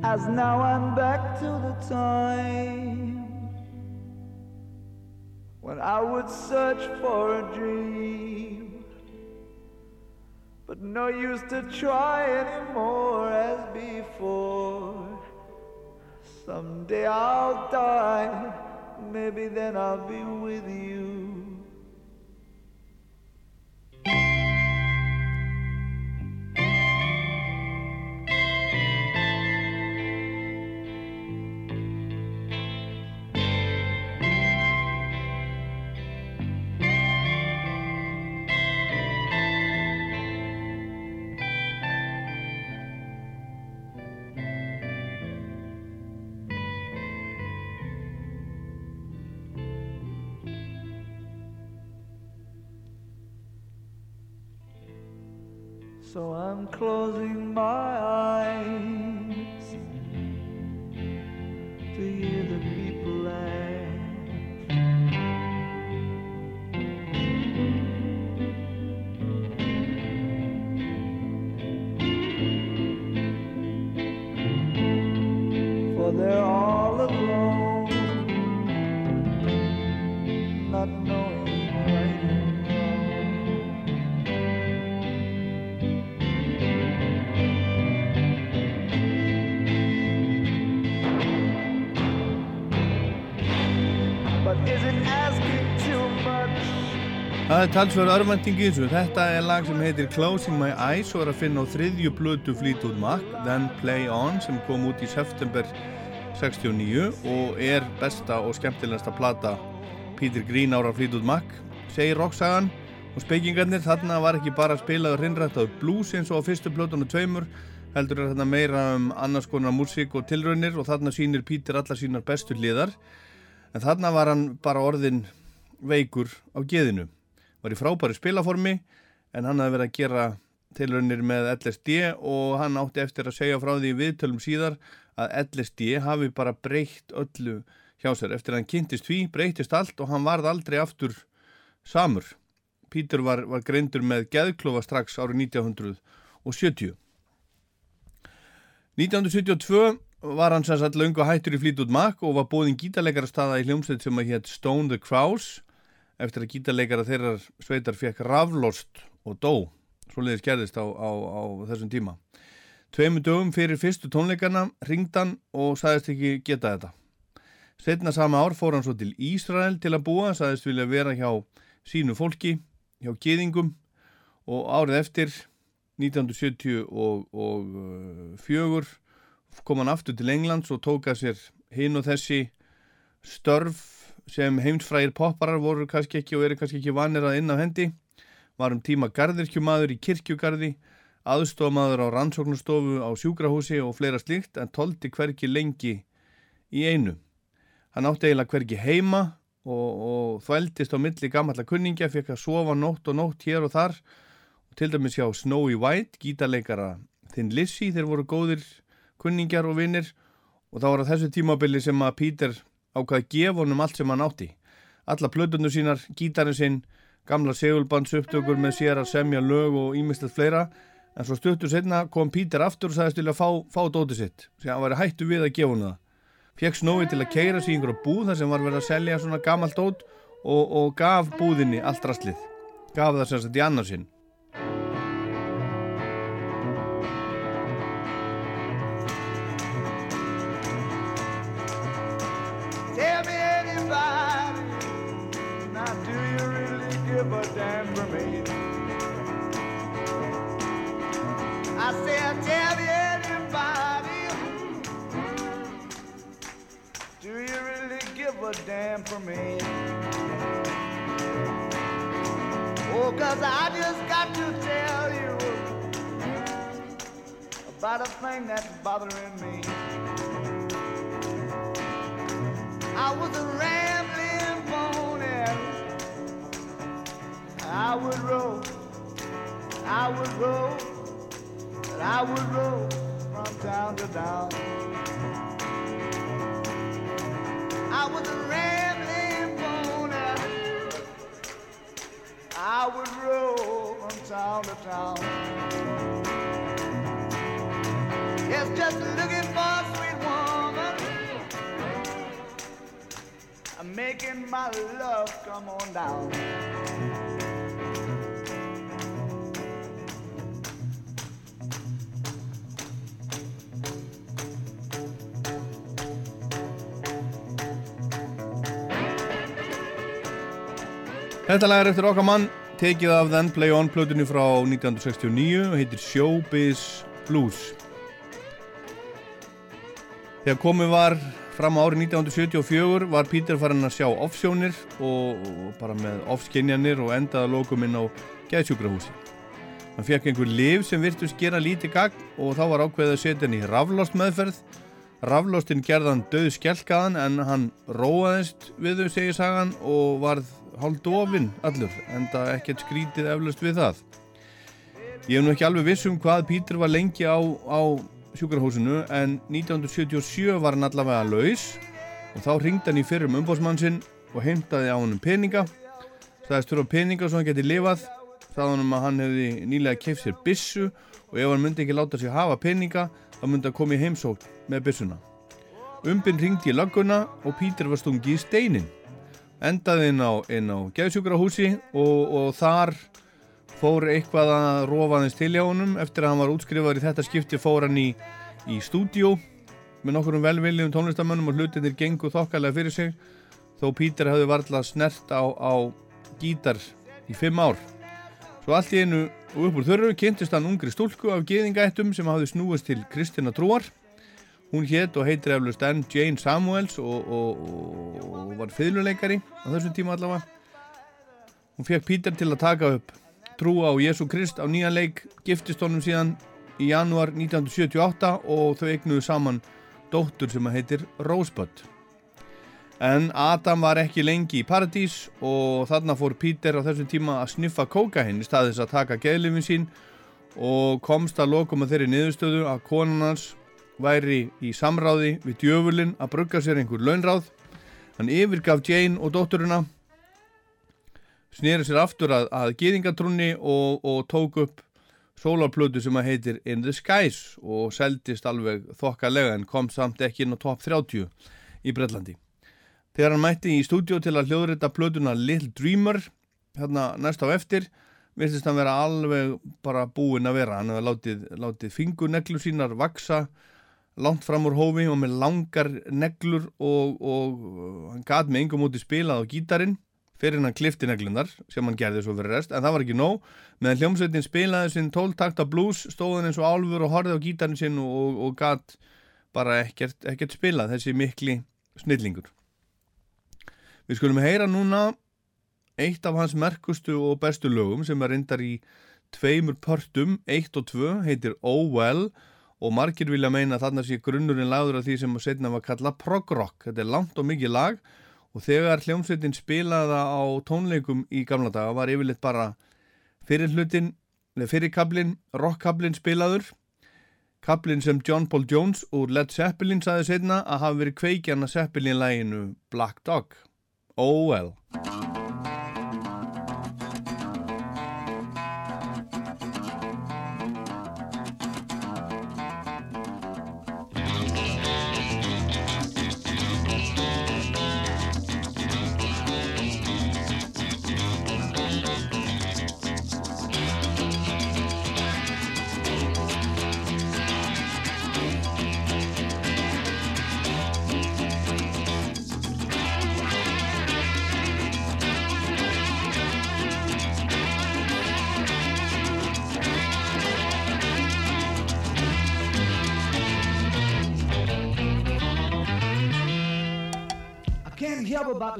As now I'm back to the time when I would search for a dream, but no use to try anymore as before. Someday I'll die, maybe then I'll be with you. Closing my eyes
Það er talsverð örvending í þessu. Þetta er lag sem heitir Closing My Eyes og er að finna á þriðju blötu Fleetwood Mac, Then Play On, sem kom út í september 69 og er besta og skemmtilegasta plata Peter Green ára Fleetwood Mac, segir rocksagan og spekingarnir. Þarna var ekki bara spilaður hrinnrættaður blues eins og á fyrstu blötunum tveimur, heldur er þarna meira um annars konar músík og tilraunir og þarna sýnir Peter allar sínar bestu liðar. En þarna var hann bara orðin veikur á geðinu var í frábæri spilaformi en hann hafði verið að gera tilraunir með LSD og hann átti eftir að segja frá því viðtölum síðar að LSD hafi bara breytt öllu hjá sér. Eftir að hann kynntist því breytist allt og hann varð aldrei aftur samur. Pítur var, var greindur með geðklofa strax árið 1970. 1972 var hann sanns að laungu hættur í Fleetwood Mac og var bóðin gítarleikara staða í hljómsveit sem að hétt Stone the Crows eftir að gítarleikara þeirrar sveitar fekk raflost og dó. Svo leiðis gerðist á, á, á þessum tíma. Tveimu dögum fyrir fyrstu tónleikana ringdan og sagðist ekki geta þetta. Setna sama ár fór hann svo til Ísrael til að búa sagðist vilja vera hjá sínu fólki hjá geðingum og árið eftir 1974 kom hann aftur til Englands og tóka sér hinn og þessi störf sem heimsfrægir popparar voru kannski ekki og eru kannski ekki vanir að inn á hendi. Var um tíma gardirkjumadur í kirkjugarði aðstofmaður á rannsóknustofu á sjúkrahúsi og fleira slikt en tóldi hverki lengi í einu. Hann átti eiginlega hverki heima og, og þvældist á milli gamalla kunningja fekk að sofa nótt og nótt hér og þar. Og til dæmis hjá Snowy White gítarleikara þinn Lizzie þeir voru góðir kunningjar og vinnir og þá var það þessu tímabili sem að Pítur ákvaði að gefa honum allt sem hann átti. Alla plötunum sínar, gítarinn sinn, gamla segulbandsuptökur með sér að semja lög og ímyndslegt fleira en svo stuttur setna kom Pítur aftur og sagðist til að fá, fá dótið sitt sem hann var hættu við að gefa honum það. Fekk snóið til að keira sig í einhverja búð þar sem var verið að selja svona gamalt dót og, og gaf búðinni allt rastlið. Gaf það sem sagt í annarsinn.
A damn for me? Oh, cause I just got to tell you about a thing that's bothering me. I was a rambling pony. I would roll, I would roll, and I would roll from town to town. Was a rambling pony. I would roll from town to town. Yes, just looking for a sweet woman. I'm making my love come on down.
Þetta lag er eftir okkar mann, tekið af Then Play On plötunni frá 1969 og heitir Showbiz Blues. Þegar komið var fram á árið 1974 var Pítur farin að sjá offsjónir og, og bara með offskinjanir og endaða lókum inn á geðsjúkrahúsi. Hann fekk einhver liv sem virtust gera lítið gagn og þá var ákveðið að setja hann í raflost meðferð. Raflostin gerðan döð skjálkaðan en hann róaðist við þau segir sagan og varð hálf dofinn allur en það ekkert skrítið eflust við það. Ég hef nú ekki alveg viss um hvað Pítur var lengi á, á sjúkrahúsinu en 1977 var hann allavega laus og þá ringdi hann í fyrrum umbósmann sinn og heimtaði á hann peninga. Staðist þurfa peninga svo hann geti lifað. Staðan um að hann hefði nýlega keift sér bissu og ef hann myndi ekki láta sig hafa peninga þá myndi hann koma í heimsókn með bissuna. Umbinn ringdi í lagguna og Pítur var stungi í steinin endaði inn á, á geðsjúkrahúsi og, og þar fór eitthvað að rofaðins til hjá honum eftir að hann var útskrifaður í þetta skipti fór hann í, í stúdíó með nokkurum velviljum tónlistamönnum og hlutinir gengu þokkalega fyrir sig þó Pítur hafði varðla snert á, á gítar í fimm ár. Svo allt í einu upp úr þörru kynntist hann ungri stúlku af geðingættum sem hafði snúist til Kristina Trúar. Hún hétt og heitir eflust enn Jane Samuels og, og, og var fiðluleikari á þessum tíma allavega. Hún fekk Pítur til að taka upp trúa á Jésu Krist á nýjan leik, giftist honum síðan í janúar 1978 og þau eignuðu saman dóttur sem heitir Rosebud. En Adam var ekki lengi í paradís og þarna fór Pítur á þessum tíma að sniffa kókain í staðis að taka geðlifin sín og komst að lokum að þeirri niðurstöðu að konan hans væri í samráði við djöfulinn að brugga sér einhver launráð. Hann yfirgaf Jane og dótturuna, snýri sér aftur að, að geðingatrúni og, og tók upp sólarplötu sem að heitir In the Skies og seldist alveg þokkalega en kom samt ekki inn á top 30 í Brellandi. Þegar hann mætti í stúdjó til að hljóðrita plötuna Little Dreamer, hérna næst á eftir, virtist hann vera alveg bara búinn að vera. Hann hefði látið, látið fingurneglu sínar vaksa langt fram úr hófi og með langar neglur og, og hann gæt með yngum út í spilað á gítarin fyrir hann klifti neglunar sem hann gerði svo fyrir rest, en það var ekki nóg. Meðan hljómsveitin spilaði sinn tóltakta blues stóð hann eins og álfur og horfið á gítarin sinn og, og gæt bara ekkert, ekkert spilað þessi mikli snillingur. Við skulum heyra núna eitt af hans merkustu og bestu lögum sem er reyndar í tveimur pörtum, eitt og tvö, heitir Oh Well og margir vilja meina að þarna sé grunnurinn lagður af því sem að setna var kalla prog rock. Þetta er langt og mikið lag og þegar hljómsveitin spilaða á tónleikum í gamla daga var yfirleitt bara fyrir hlutin, fyrir kablin, rockkablin spilaður. Kablin sem John Paul Jones úr Led Zeppelin saði setna að hafa verið kveikjana Zeppelin læginu Black Dog. Oh well.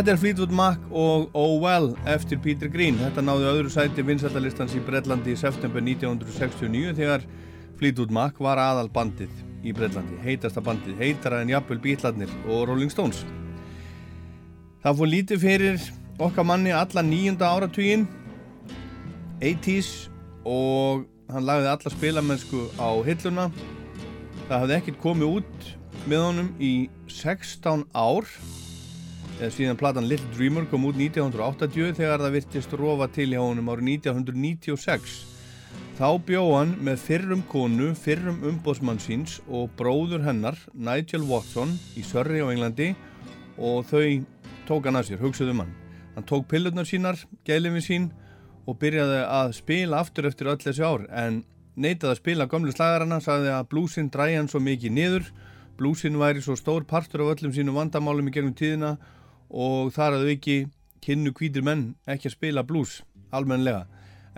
Þetta er Fleetwood Mac og Oh Well eftir Peter Green. Þetta náði öðru sæti vinsættalistans í Breitlandi í september 1969 þegar Fleetwood Mac var aðal bandið í Breitlandi, heitasta bandið, heitara en jafnvel Beatlarnir og Rolling Stones. Það fór lítið fyrir okkar manni alla nýjunda áratugin 80s og hann lagði alla spilamennsku á hilluna. Það hafði ekkert komið út með honum í 16 ár síðan platan Little Dreamer kom út 1980 þegar það virtist rofa til hjá honum árið 1996. Þá bjóð hann með fyrrum konu, fyrrum umbóðsmann síns og bróður hennar, Nigel Watson, í Surrey á Englandi og þau tók hann að sér, hugsaðu um hann. Hann tók pillurnar sínar, gælifin sín og byrjaði að spila aftur eftir öll þessi ár en neitaði að spila gamlu slagarana, sagði að blúsinn dræði hann svo mikið niður, blúsinn væri svo stór partur af öllum sínum vandamálum í gegnum tíðina og þar að þau ekki kynnu kvítir menn ekki að spila blús almenlega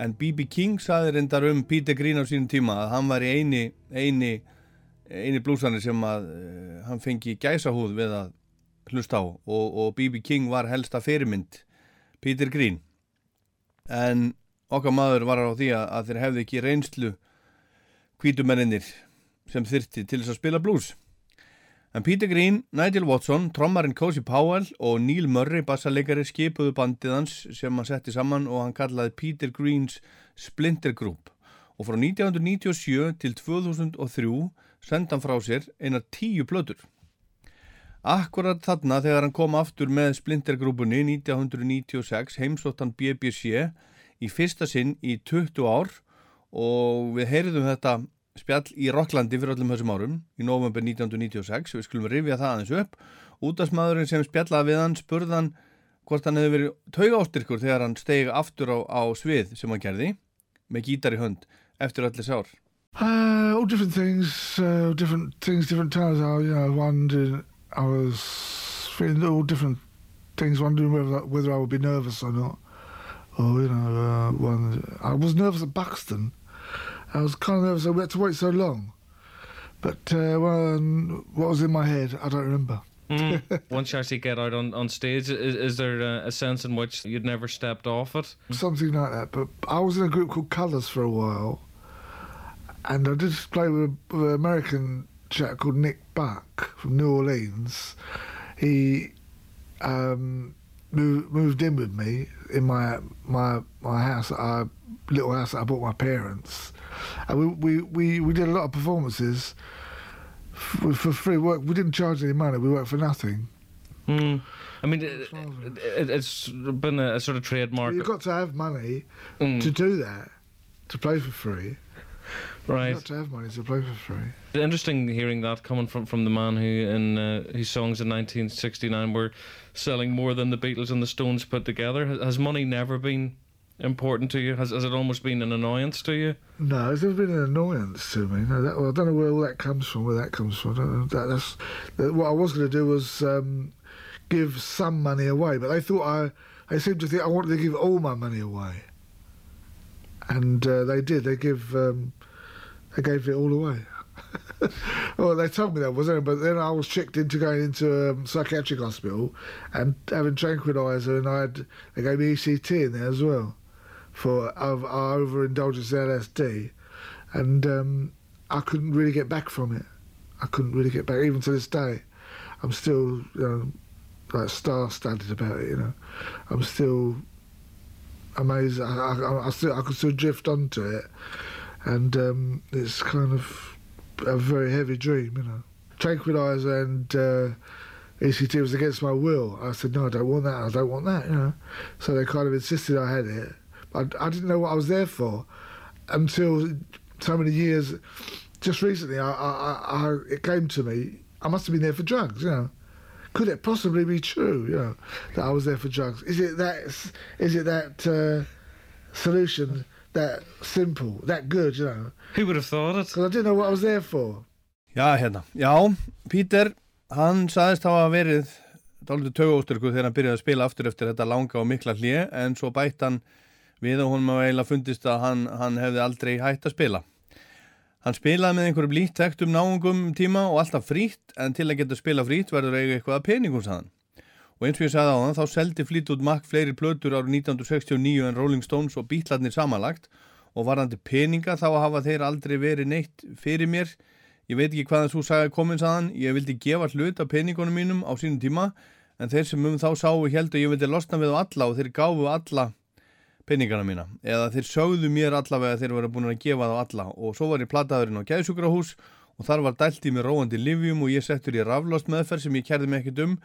en B.B. King saði reyndar um Peter Green á sínum tíma að hann var í eini eini, eini blúsanir sem að uh, hann fengi gæsahúð við að hlusta á og, og B.B. King var helsta fyrirmynd Peter Green en okkar maður var á því að, að þeir hefði ekki reynslu kvítumennir sem þyrti til þess að spila blús En Peter Green, Nigel Watson, trommarinn Cozy Powell og Neil Murray bassalegari skipuðu bandið hans sem hann setti saman og hann kallaði Peter Greens Splinter Group og frá 1997 til 2003 senda hann frá sér einar tíu plötur. Akkurat þarna þegar hann kom aftur með Splinter grúpunni 1996 heimsóttan BBC í fyrsta sinn í 20 ár og við heyrðum þetta spjall í Rocklandi fyrir öllum þessum árum í november 1996, við skulum rifja það aðeins upp útastmaðurinn sem spjallaði við hann spurðan hvort hann hefði verið taugástyrkur þegar hann stegi aftur á, á svið sem hann gerði með gítar í hönd eftir öll þessi ár
Uh, all different things, uh, different things, different times. I, you know, one did, I was feeling all different things, wondering whether whether I would be nervous or not. Or you know, uh, one I was nervous at Buxton. I was kind of nervous. I had to wait so long. But uh, one, what was in my head, I don't remember.
Mm. Once you actually get out on, on stage, is, is there a, a sense in which you'd never stepped off it?
Something like that. But I was in a group called Colours for a while, and I did play with, a, with an American chap called Nick Buck from New Orleans. He um, moved, moved in with me in my my my house, I, little house that I bought my parents, and we we, we, we did a lot of performances for, for free work. We didn't charge any money. We worked for nothing.
Mm. I mean, it, it, it's been a, a sort of trademark.
You've got to have money
Mm.
to do that, to play for free.
Right.
You've got to have money to play for free.
Interesting hearing that coming from, from the man who, in uh, whose songs in 1969 were selling more than the Beatles and the Stones put together. Has, has money never been important to you? Has, has it almost been an annoyance to you?
No, it's never been an annoyance to me. No, that, well, I don't know where all that comes from. Where that comes from. I. That, that's that, what I was going to do was um, give some money away, but they thought I. They seemed to think I wanted to give all my money away, and uh, they did. They give. Um, they gave it all away. well, they told me that wasn't it? But then I was checked into going into a psychiatric hospital and having tranquilizer, and I had they gave me ECT in there as well for over, overindulgence in LSD, and um, I couldn't really get back from it. I couldn't really get back, even to this day. I'm still, you know, like star-studded about it. You know, I'm still amazed. I, I, I still, I could still drift onto it, and um, it's kind of a very heavy dream. You know, tranquilizer and. Uh, ECT was against my will. I said, no, I don't want that. I don't want that. You know, so they kind of insisted I had it. I, I didn't know what I was there for until so many years. Just recently, I, I, I, it came to me. I must have been there for drugs. You know, could it possibly be true? You know, that I was there for drugs. Is it that? Is it that uh, solution that simple, that good? You know,
who would have thought it?
Because I didn't know what I was there for.
Já, hérna. Já, Peter, hann saðist hafa verið dálítið tögóstyrku þegar hann byrjaði að spila aftur eftir þetta langa og mikla hlje en svo bætt hann við og hún maður eiginlega fundist að hann, hann hefði aldrei hægt að spila. Hann spilaði með einhverjum lít tektum náungum um tíma og alltaf frýtt en til að geta spila frýtt verður eiga eitthvað að peningum saðan. Og eins og ég sagði á þann þá seldi Fleetwood Mac fleiri plötur árið 1969 en Rolling Stones og Beatlarnir samanlagt. Og varandi peninga þá hafa þeir aldrei verið neitt fyrir mér. Ég veit ekki hvaðan svo sagði komin saðan ég vildi gefa hlut af peningunum mínum á sínum tíma en þeir sem um þá sáu heldur ég vildi losna við alla og þeir gáfu alla peningana mína. Eða þeir sögðu mér allavega þeir voru búin að gefa þá alla. Og svo var ég plataðurinn á gæðsugrahús og þar var dælt í mig róandi livjum og ég settur í raflost meðferð sem ég kærði mig ekkert um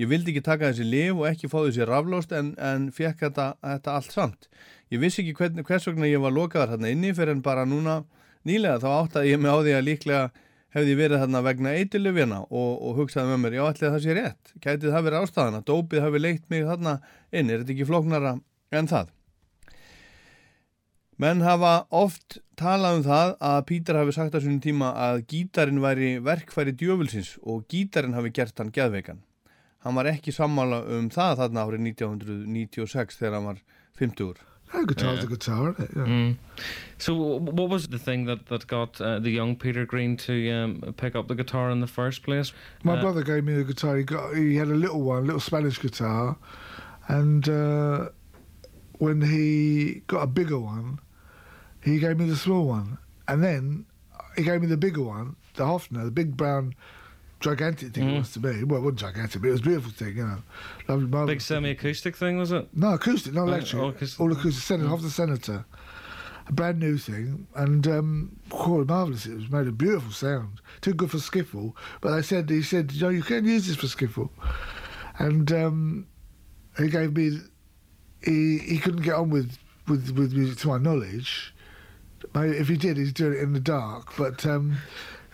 ég vildi ekki taka þessi liv og ekki fá þessi raflost en, en fekk þetta, þetta allt samt. Ég vissi ekki hvern, hvers vegna ég var lokaðar hérna inni fyrir en bara núna. Nýlega þá áttaði ég mig á því að líklega hefði ég verið þarna vegna eitilöfjana og, og hugsaði með mér, já allir það sé rétt. Kætið það verið ástæðana, dópið hafi leitt mig þarna inn, er þetta ekki flóknara en það? Menn hafa oft talað um það að Pítur hafi sagt á svonum tíma að gítarin væri verkfæri djöfulsins og gítarin hafi gert hann geðveikan. Hann var ekki sammála um það þarna árið 1996 þegar hann var 50-ur.
A guitar's a guitar, isn't it? Yeah.
Mm. So, what was the thing that that got uh, the young Peter Green to um, pick up the guitar in the first place?
My
Uh,
brother gave me the guitar. He got he had a little one, a little Spanish guitar, and uh, when he got a bigger one, he gave me the small one, and then he gave me the bigger one, the Hofner, the big brown, gigantic thing it was to me. Well, it wasn't gigantic, but it was a beautiful thing, you know. Lovely, marvelous.
Big semi-acoustic thing was it?
No, acoustic, no
Oh,
electric.
oh, acoustic.
All acoustic, Senator, Hofner Senator. A brand new thing, and um, quite marvellous. It was made a beautiful sound. Too good for skiffle, but they said he said, you know, you can use this for skiffle, and um, he gave me. He he couldn't get on with with with music to my knowledge. If he did, he's doing it in the dark. But um,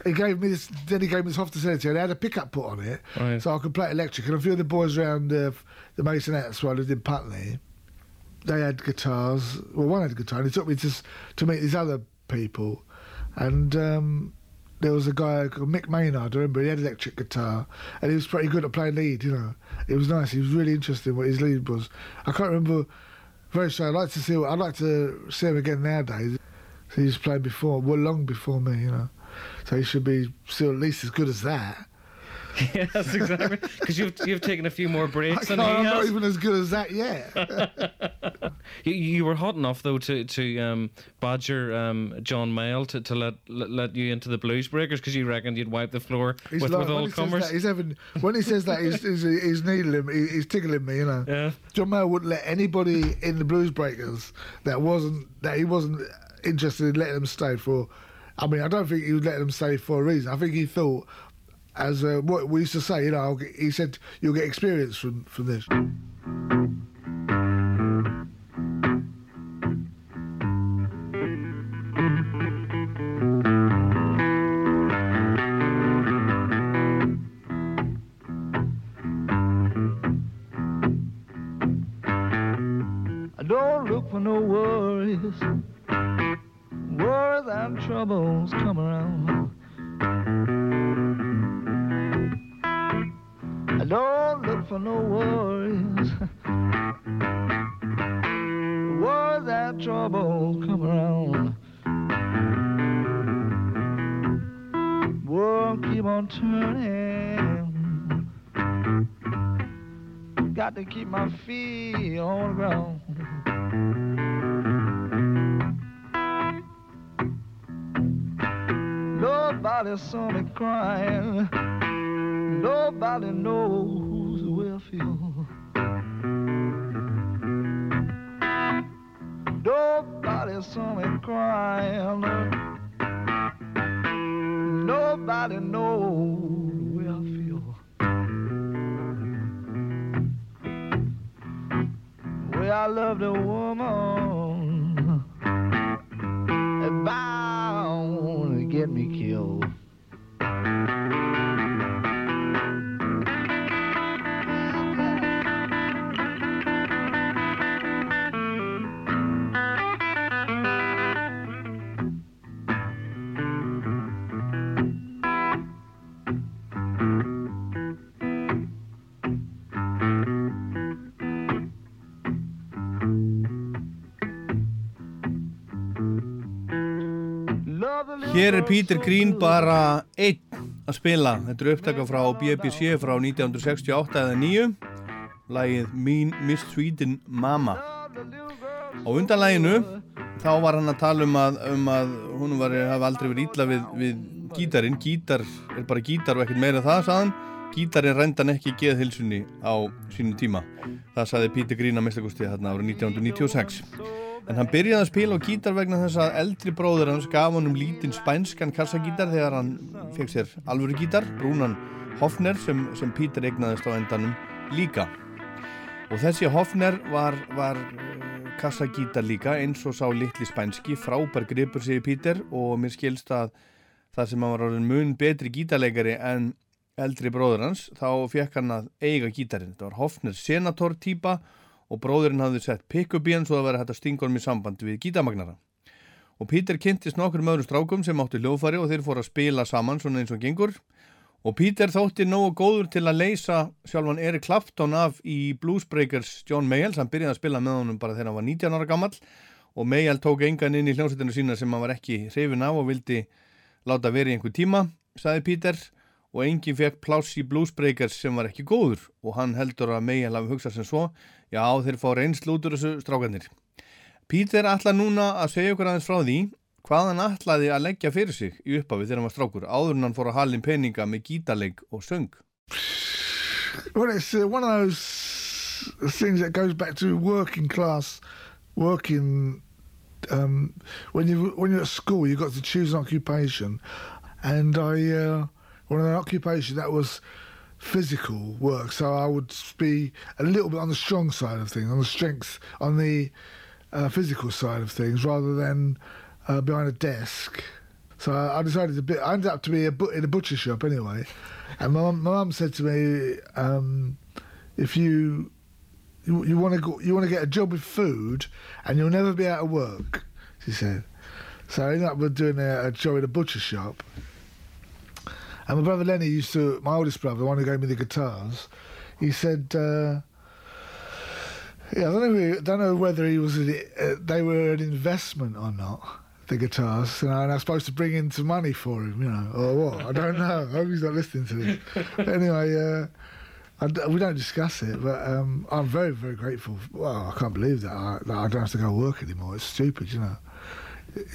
he gave me this. Then he gave me this Hofner Senator, and it had a pickup put on it,
Right.
so I could play electric. And a few of the boys around uh, the Masonettes where I lived in Putney, they had guitars. Well, one had a guitar, and he took me to to meet these other people, and um, there was a guy called Mick Maynard. I remember he had an electric guitar, and he was pretty good at playing lead. You know, it was nice. He was really interested in what his lead was. I can't remember very sure. I'd like to see. I'd like to see him again nowadays. He was playing before, well, long before me. You know, so he should be still at least as good as that.
yes, exactly. Because you've you've taken a few more breaks
can't,
than he
I'm not even as good as that yet.
You, you were hot enough though to to um, badger um, John Mayall to, to let, let let you into the Blues Breakers because you reckoned you'd wipe the floor
He's
with,
like,
with
when
all
he says
comers.
that, he's having when he says that he's he's, he's needling he- he's tickling me, you know.
Yeah.
John Mayer wouldn't let anybody in the Blues Breakers that wasn't that he wasn't interested in letting them stay for. I mean, I don't think he would let them stay for a reason. I think he thought, as uh, what we used to say, you know, he said you'll get experience from from this.
Don't look for no worries. Worries and troubles come around. I don't look for no worries. Worries and troubles come around. World keep on turning. Got to keep my feet on the ground. Nobody saw me crying. Nobody knows the way I feel. Nobody saw me crying.
Hér er Peter Green bara einn að spila. Þetta er upptaka frá BBC frá 1968 eða 9 lagið Mean Miss Sweden Mama. Á undan laginu þá var hann að tala um að, um að hún var hafa aldrei verið ítla við, við gítarinn, gítar er bara gítar og ekkert meira það, saðan gítarinn rændan ekki geðhilsunni á sínum tíma. Það saði Pítur Grín að mistakusti þarna árið 1996 en hann byrjaði að spila á gítar vegna þess að eldri bróður hans gaf honum lítinn spænskan kassagítar þegar hann fekk sér alvöru gítar, brúnan Hofner sem, sem Pítur eignaðist á endanum líka. Og þessi Hofner var, var eh, kassagítar líka eins og sá litli spænski frábær gripur segir Pítur og mér skilst að það sem hann var orðin mun betri gítarleikari en eldri bróður hans þá fekk hann að eiga gítarinn. Þetta var Hofner senator típa og bróðurinn hafði sett pick-up í hann svo að vera hægt að stinga honum í samband við gítamagnara og Pítur kynntist nokkur með öðrum strákum sem áttu hljóðfari og þeir fóru að spila saman svona eins og gengur. Og Pítur þótti nógu góður til að leysa sjálfan Eric Clapton af í Bluesbreakers John Mayall. Hann byrjaði að spila með honum bara þegar hann var 19 ára gammal og Mayall tók engan inn í hljómsveitinu sína sem hann var ekki hrifin af og vildi láta verið einhver tíma, saði Pítur og enginn fekk pláss í Bluesbreakers sem var ekki góður og hann heldur að Mayall hafi hugsað sem svo Já, þeir fá reynslu út úr þessu strákanir. Pítur ætla núna að segja okkur aðeins frá því hvað hann ætlaði að leggja fyrir sig í upphafi þegar hann var strákur, áður en hann fór að halin peninga með gítarleik og söng.
Well, it's uh, one of those things that goes back to working class, working. Um, when you when you're at school, you've got to choose an occupation, and I uh, well, an occupation that was physical work. So I would be a little bit on the strong side of things, on the strength, on the uh, physical side of things, rather than uh, behind a desk. So I, decided to be. I ended up to be a bu- in a butcher shop anyway, and my mum, said to me, um, "If you you, want to go, you want to get a job with food, and you'll never be out of work," she said. So I ended up doing a, a job in a butcher shop. And my brother Lenny used to, my oldest brother, the one who gave me the guitars, he said, uh, yeah, I don't know, don't know whether he was, uh, they were an investment or not, the guitars, you know, and I was supposed to bring in some money for him, you know, or what, I don't know, I hope he's not listening to this. But anyway, uh, we don't discuss it, but um, I'm very, very grateful. Well, I can't believe that I, that I don't have to go work anymore. It's stupid, you know.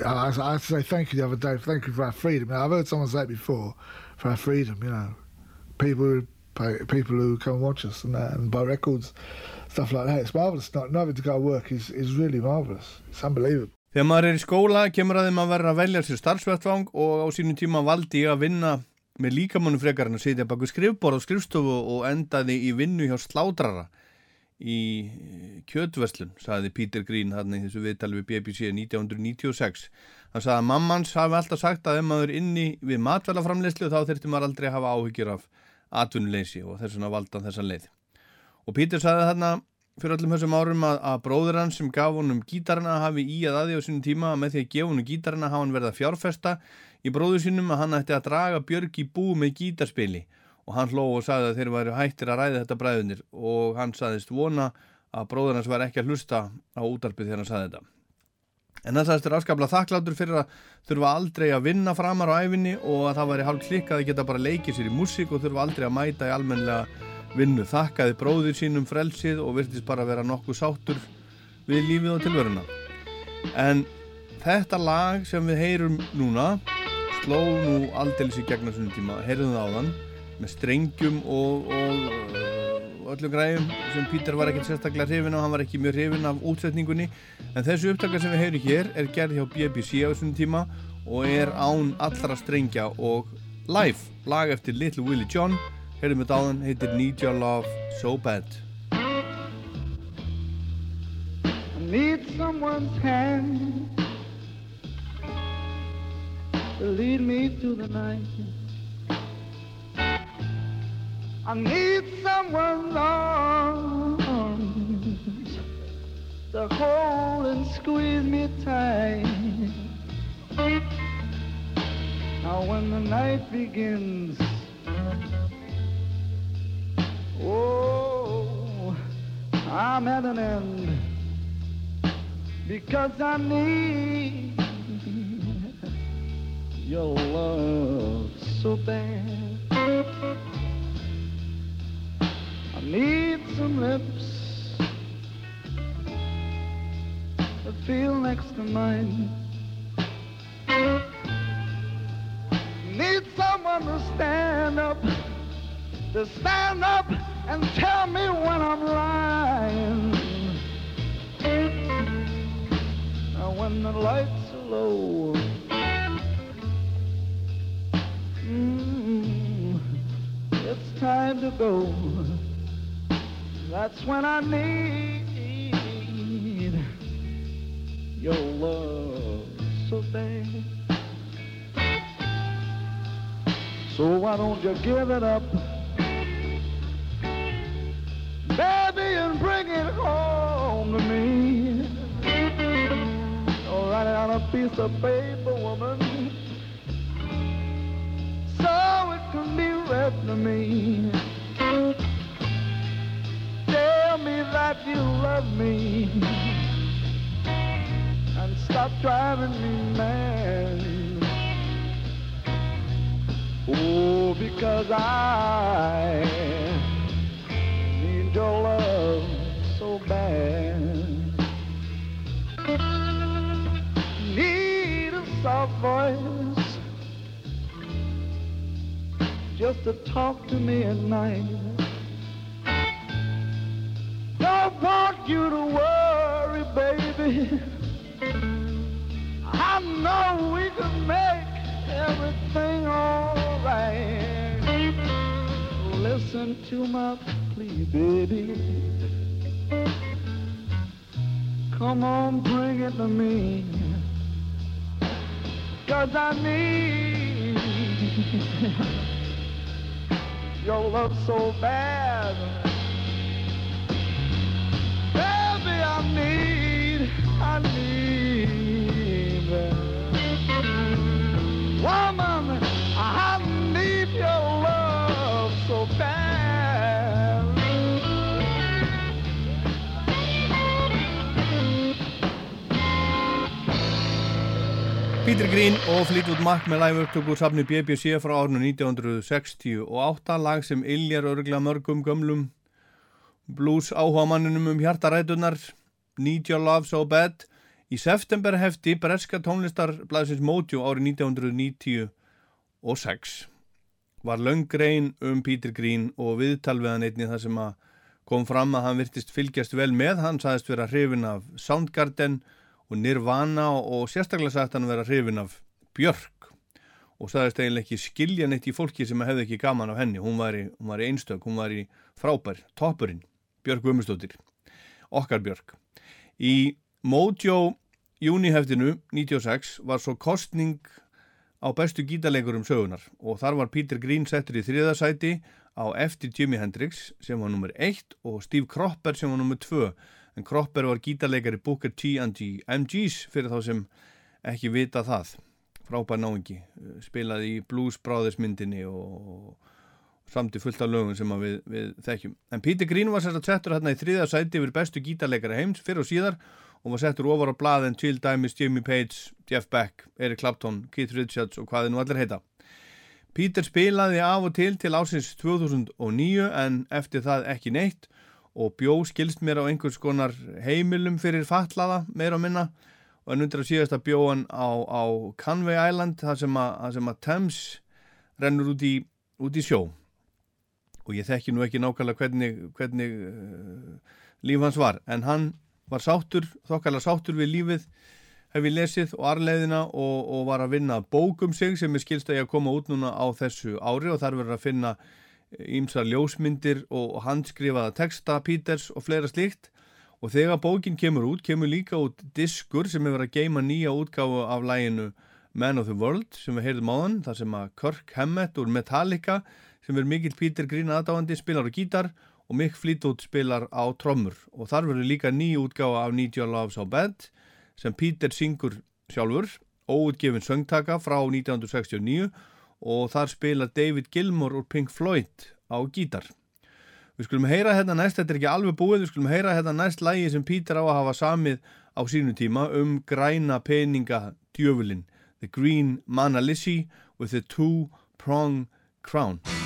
I, I to say thank you the other day. Thank you for our freedom. I've heard someone say it before, for our freedom. You know, people people who come and watch us and, that, and buy records, stuff like that. It's marvelous. Not not having to go to work is is really marvelous. It's unbelievable.
Þegar maður er í skóla kemur að þeim að vera að velja sér starfsvettvang og á sínum tíma valdi ég að vinna með líkamannu frekar en að sitja baku skrifbór á skrifstofu og endaði í vinnu hjá slátrara í kjötverslun, saði Peter Green hann í þessu viðtali við BBC 1996. Hann saði að mammans hafi alltaf sagt að ef maður inni við matvælaframleyslu þá þurfti maður aldrei að hafa áhyggjur af atvinnuleysi og þess vegna valdan þessa leið. Og Peter saði þarna fyrir öllum þessum árum að, að bróður hans sem gaf honum gítarina hafi í að aði á sínum tíma að með því að gefa honum gítarina hafa hann verið að fjárfesta í bróður sínum að hann ætti að draga Björg í bú með gítarspili og hann hló og sagði að þeir væri hættir að ræða þetta bræðunir og hann sagðist vona að bróður hans var ekki að hlusta á útarpið þegar hann sagði þetta. En það sagðist er afskaplega þakklátur fyrir að þurfa aldrei að vinna framar á æfinni og að það væri hálf klikkað að geta bara leikið sér í músík og þurfa aldrei að mæta í almenlega vinnu. Þakkaði bróður sínum frelsið og virtist bara vera nokkuð sáttur við lífið og tilveruna. En þetta lag sem við heyrum núna sló nú aldeilis í gegna svona tíma, heyrðum það á þann með strengjum og, og, og öllum græðum sem Pítur var ekkert sérstaklega hrifin af, hann var ekki mjög hrifin af útsetningunni. En þessu upptakar sem við heyrum hér er gerð hjá BBC á þessum tíma og er án allra strengja og live, lag eftir Little Willie John. Heyrum við dáðan, heitir Need Your Love So Bad.
Need someone's hand to lead me through the night. I need someone's arms to hold and squeeze me tight. Now when the night begins, oh, I'm at an end because I need your love so bad. Need some lips that feel next to mine. Need someone to stand up, to stand up and tell me when I'm lying. Now when the lights are low, mm, it's time to go. That's when I need your love so bad. So why don't you give it up, baby, and bring it home to me? Or write it on a piece of paper, woman, so it can be read to me. That you love me and stop driving me mad. Oh, because I need your love so bad. Need a soft voice just to talk to me at night. Want you to worry, baby. I know we can make everything alright. Listen to my plea, baby. Come on, bring it to me. Cause I need your love so bad.
Peter Green og Fleetwood Mac með live upptöku úr safni BBC frá árnu 1968 lag sem illjar örgla mörgum gömlum blues áhuga manninum um hjartarætunar Need Your Love So Bad. Í september hefti breska tónlistarblæðsins Mojo árið 1996 var löngrein um Peter Green og viðtal við hann einni þar sem að kom fram að hann virtist fylgjast vel með. Hann sagðist vera hrifin af Soundgarden og Nirvana og sérstaklega sagt hann vera hrifin af Björk. Og sagðist eiginlega ekki skilja neitt í fólki sem hefði ekki gaman af henni. Hún var í, hún var í einstök, hún var í frábær toppurinn, Björk Guðmustóttir okkar Björk í Mojo júniheftinu 96 var svo kostning á bestu gítarleikurum sögunar og þar var Peter Green settur í þriðasæti á eftir Jimi Hendrix sem var nummer 1 og Steve Cropper sem var nummer 2 en Cropper var gítarleikari Booker T and the MGs fyrir þá sem ekki vita það. Frábær náingi, spilaði í Blues Brothers myndinni og samt í fullt af lögum sem við, við þekkjum. En Peter Green var sérst að settur hérna í þriða sæti yfir bestu gítarleikari heims fyrir og síðar og var settur ofar á blaðin Jill Dimes, Jimmy Page, Jeff Beck, Eric Clapton, Keith Richards og hvaði nú allir heita. Peter spilaði af og til til ásins 2009 en eftir það ekki neitt og bjó skilst mér á einhvers konar heimilum fyrir fatlaða meira og minna og en undir að síðast að bjó hann á, á Canvey Island þar sem að, að Thames rennur út í, út í sjó og ég þekki nú ekki nákvæmlega hvernig, hvernig uh, líf hans var. En hann var sáttur, þokkarlega sáttur við lífið hef ég lesið og arleiðina og, og var að vinna bókum sig sem er skilst að ég að koma út núna á þessu ári. Og þar verður að finna ímsar ljósmyndir og handskrifaða texta Peters og fleira slíkt. Og þegar bókin kemur út, kemur líka út diskur sem verið að geima nýja útgáfu af læginu Man of the World sem við heyrðum á þann, þar sem að Kirk Hammett úr Metallica sem er mikill Peter Green aðdáandi spilar á gítar og Mick Fleetwood spilar á trommur og þar verður líka nýja útgáfa af Need Your Love So Bad sem Peter syngur sjálfur óutgefin söngtaka frá 1969 og þar spila David Gilmour úr Pink Floyd á gítar. Við skulum heyra hérna næst, þetta er ekki alveg búið, við skulum heyra hérna næst lægi sem Peter á að hafa samið á sínu tíma um græna peninga djöfulin, The Green Manalissi with the Two Prong Crown.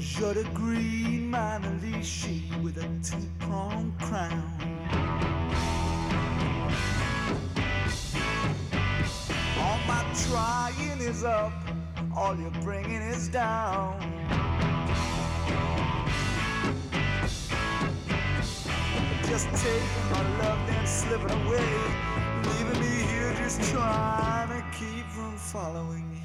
You're the green Mona Lisa with a two-pronged crown. All my trying is up, all you're bringing is down. Just taking my love, then slipping away, leaving me here just trying to keep from following you.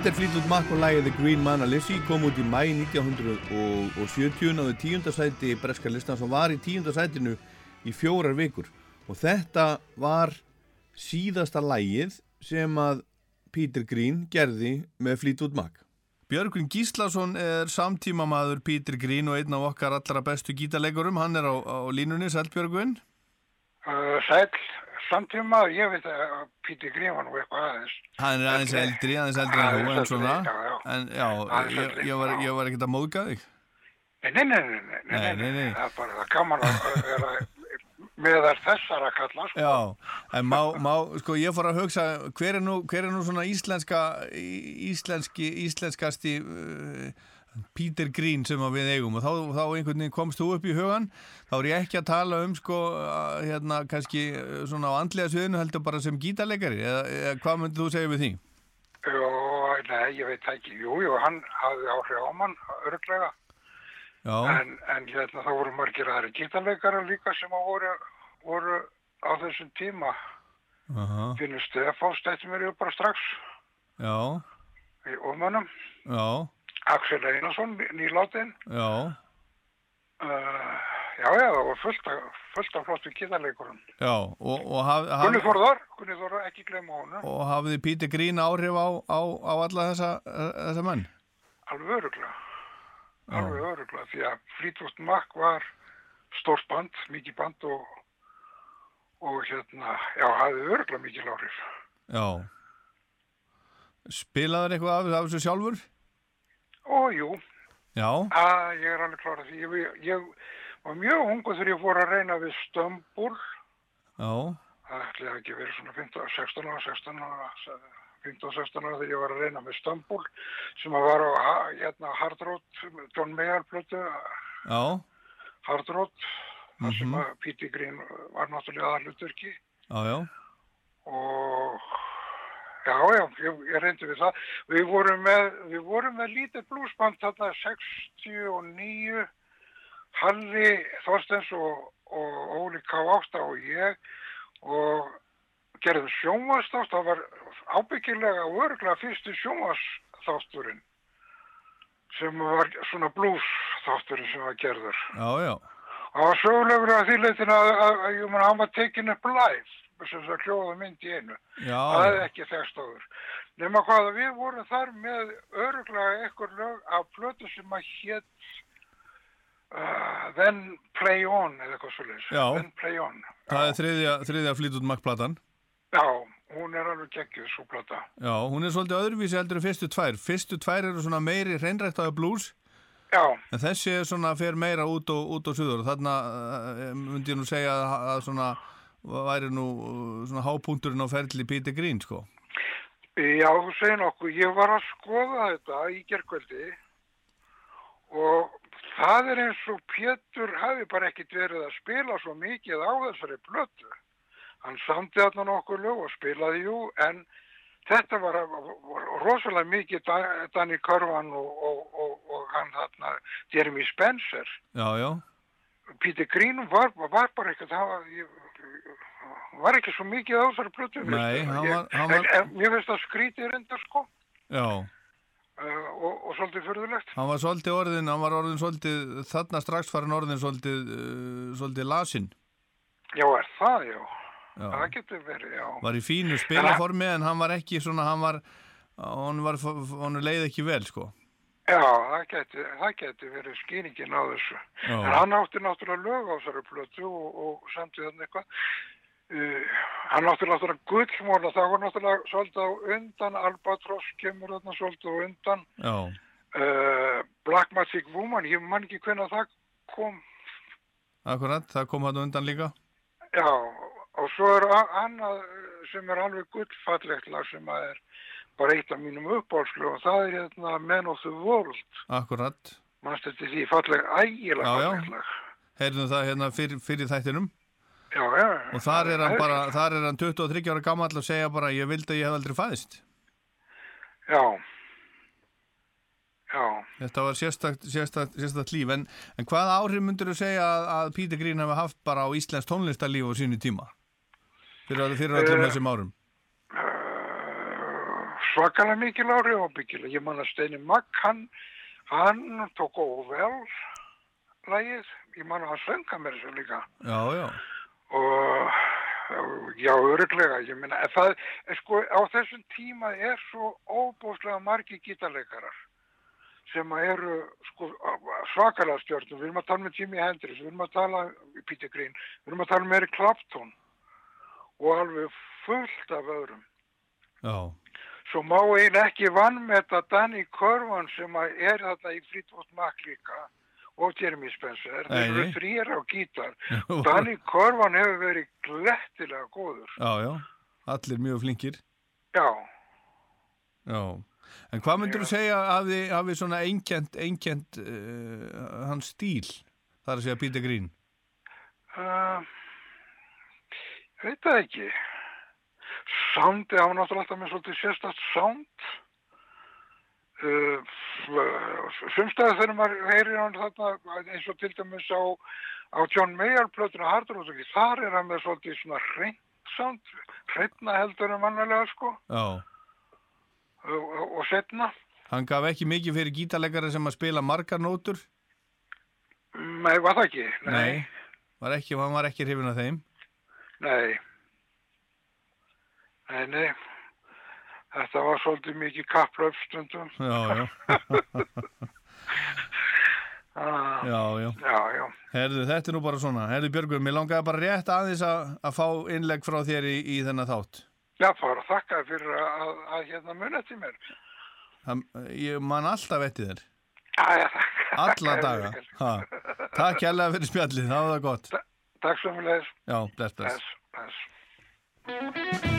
Þetta er Fleetwood Mac og lagið The Green Man Alice kom út í mæ 1970 náðu tíundasæti breska listan sem var í tíundasætinu í fjórar vikur. Og þetta var síðasta lagið sem að Peter Green gerði með Fleetwood Mac. Björgvin Gíslason er samtímamaður Peter Green og einn af okkar allra bestu gítarleikurum, hann er á, á línunni, Sæl Björgvin.
Uh, sæl, samtíma, ég veit að Píti Grím var nú eitthvað aðeins.
Hann er aðeins eldri, aðeins eldri en þú, en svona, en já, ég, var, ekkert að móðga þig.
Nei, nei, nei, nei, nei,
Nei, nei, nei.
það er bara gaman að vera meðar þessara kalla, sko.
Já, en má, má, sko, ég fór að hugsa, hver er nú, hver er nú svona íslenska, íslenski, íslenskasti uh, Peter Green sem að við eigum og þá, þá einhvern veginn komst þú upp í hugan, þá er ég ekki að tala um, sko, að, hérna, kannski uh, svona á andlega sviðinu heldur bara sem gítarleikari, eða, eða hvað myndið þú segja við því?
Og nei, ég veit ekki. Jú, jú, hann hafði áhrif á mann, örglega. En, en hérna, það voru margir aðri gítarleikara líka sem að voru, voru á þessum tíma.
aha,
Finnur Stefán stætti mér ju bara strax
já,
í ómönnum.
já,
Axel Einarsson, nýláttinn.
já,
Uh, já, já, það var fullt af, fullt af flottu gítarleikurum. Gunni
haf,
Þórðar, Gunni Þórðar, ekki glemma honum.
og hafði Píti Grín áhrif á, á, á alla þessa, þessa menn?
Alveg öruglega. Alveg öruglega, því að Fleetwood Mac var stórt band, mikið band og, og hérna, já, hafði öruglega mikið áhrif.
Já. Spilaður eitthvað af, af þessu sjálfur?
Og jú,
Já,
að, ég er alveg klára því. Ég, ég var mjög ungu þegar ég fór að reyna við Stömbul.
já,
Það ætli ekki verið svona 15, 16 ára, 16 ára, 15-16 ára þegar ég var að reyna með Stömbul sem að var á hérna, Hard Road, John Mayer plötu,
já,
Hard Road, þar sem
Mhm.
að Píti Grín var náttúrulega aðluturki
já, já,
og já, já, ég, ég reyndi við það. Við vorum með, við vorum með lítið blúsband þarna 69, Halli Þorstens og, og Óli K8 og ég og gerðum sjónvastátt, það var ábyggilega og örgulega fyrstu sjónvastátturinn sem var svona blues þátturinn sem var gerður.
já, já,
Það var sögulegur að því leitin að, að, að ég meina, hann var tekin upp sem það hljóða mynd í einu.
já,
það er ekki þekst áður. Nefna hvað að við vorum þar með öruglega ekkur lög af plötu sem að hétt uh, Then Play On eða eitthvað svolítið.
Já.
Then Play On.
það er þriðja, þriðja flýtut makkplatan.
Já, hún er alveg geggjuð svo plata.
Já, hún er svolítið öðruvísi heldur en fyrstu tvær. Fyrstu tvær eru svona meiri hreinræktaði blues,
Já,
en þessi er svona fer meira út og, út og suður. Þarna uh, myndi ég nú segja að, að svona væri nú uh, svona hápunkturinn á ferli Píti Grín, sko.
Já, þú segir nokkuð. Ég var að skoða þetta í gerkvöldi og það er eins og Pétur hafi bara ekkit verið að spila svo mikið á þessari plötu. Hann samti þarna nokkuð lög og spilaði jú, en þetta var, var rosalega mikið Da- Danny Körvan og, og, og, og hann þarna Jeremy Spencer.
Já, já,
Peter Green var, var bara ekkert, það var, var ekki svo mikið á þessari plötu.
Nei, hann var- hann
En,
var-
en mér finnst það skrítið reynda sko
já.
uh, og, og svolítið fyrðulegt.
Hann var svolítið orðin, hann var orðin svolítið, þarna strax farin orðin svolítið, uh, svolítið lasinn.
Já, er það, já.
Já.
Það getur verið, já.
Var í fínu spilaformi en hann var ekki svona, hann var, hann var, hann leið ekki vel, sko.
Já, það getur, það getur verið skýringin á þessu.
Já.
En hann átti náttúrulega lög á þessari plötu og, og samti þarna eitthvað. Uh, hann náttúrulega gullmóla, það var náttúrulega svolítið á undan, Albatross kemur þarna svolítið á undan.
Já,
Uh, Black Magic Woman, ég man ekki hvernig það kom.
akkurat, það kom hann undan líka.
Já, og svo er annað sem er alveg gullfallegt lag sem að er bara eitt af mínum uppáhaldslu og það er hérna Men of the World.
Akkurat.
Manst þetta því falleg, ægilega fallegt lag.
Heyrðum það hérna fyrir, fyrir þættinum.
Já, já.
Og þar er hann bara, þar er hann 23 ára gammal og segja bara, ég vildi að ég hef aldrei fæðist.
Já. Já.
Þetta var sérstakt, sérstakt, sérstakt líf. En, en hvað áhrif myndur þú segja að, að Peter Green hafa haft bara á Íslands tónlistarlíf á sínu tíma? Fyrir, fyrir öllum
Eh,
þessum árum.
Svakalega mikil ári ábyggilega. Ég man að Steini Magg, hann, hann tók óvel lagið. Ég man að hann sönga mér þessu líka.
Já, já.
Og já, öruglega, ég en það, sko, á þessum tíma er svo óbúslega margi gítarleikarar sem eru sko, svakalega stjórnum, við erum að tala með Jimi Hendrix, við erum að tala um Peter Green, við erum að tala með Eric Clapton og alveg fullt af öðrum.
Já,
Svo má eiginlega ekki vann með þetta Danny Corvan sem er þarna í Mac líka og Jeremy Spencer, þeir eru
nei.
þrýr á gítar. Danny Corvan hefur verið glettilega góður.
já, já. Allir mjög flinkir.
Já,
Já. En hvað myndur þú segja að hafi, hafi svona einkent uh, hans stíl? Það er að segja Peter Green.
uh, veit það ekki. Soundið, hann var náttúrulega alltaf með svolítið sérstætt sound uh, sumstæða þegar maður heyrir hann þarna eins og til dæmis á, á John Mayer plötuna Hard Rock þar er hann með svolítið svona hreint hreitna heldur en vannalega sko
Já.
og, og, og setna
Hann gaf ekki mikið fyrir gítarleikari sem að spila margar nótur?
Nei, var það ekki?
Nei. Var ekki, hann var ekki hrifin af þeim?
Nei. Nei, nei. Þetta var svolítið mikið kapplöf stundum.
Já, já.
Ah,
Já, já.
Já, já.
Herðu, þetta er nú bara svona. Herðu Björgur, mér langaði bara rétt aðeins að, að fá innlegg frá þér í, í þennan þátt.
Já, bara þakka fyrir að, að, að hérna muna til mér.
Það, ég man alltaf eftir þér.
Já, já, þakka.
Alla daga. Ha. Takk kærlega fyrir spjallið, það var það gott.
Takk svo mjög.
Já, bless, bless.
Bless, bless.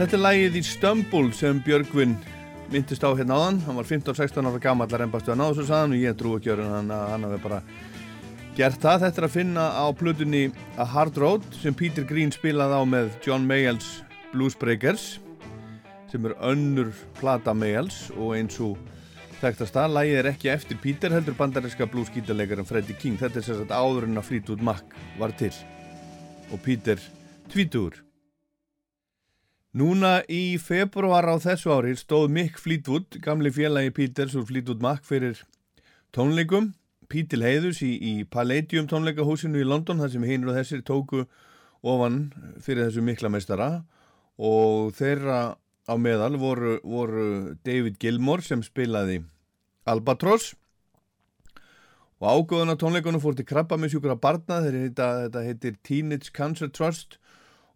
Þetta er lagið í Stumble sem Björgvin myndist á hérna áðan. Hann var 15-16 ára gammal að reymbastu að ná þessu saðan og ég trú ekki að hann, hann hafi bara gert það. Þetta er að finna á plutunni A Hard Road sem Peter Green spilaði á með John Mayalls Bluesbreakers sem er önnur plata Mayalls og eins og þekktast að lagið er ekki eftir Peter heldur bandarinska bluesgítarleikarin Freddie King. Þetta er sérstaklega áður en að Fleetwood Mac var til og Peter tvítugur. Núna í februar á þessu ári stóð Mick Fleetwood, gamli félagi Peters úr Fleetwood Mac fyrir tónleikum, Pítil Heiðus í, í Palladium tónleikahúsinu í London þar sem hinn og þessir tóku ofan fyrir þessu mikla meistara. Og þeirra á meðal voru, voru David Gilmore sem spilaði Albatross. Og ágóðan á tónleikunum fór til krabba með sjúkra barna þetta heitir Teenage Cancer Trust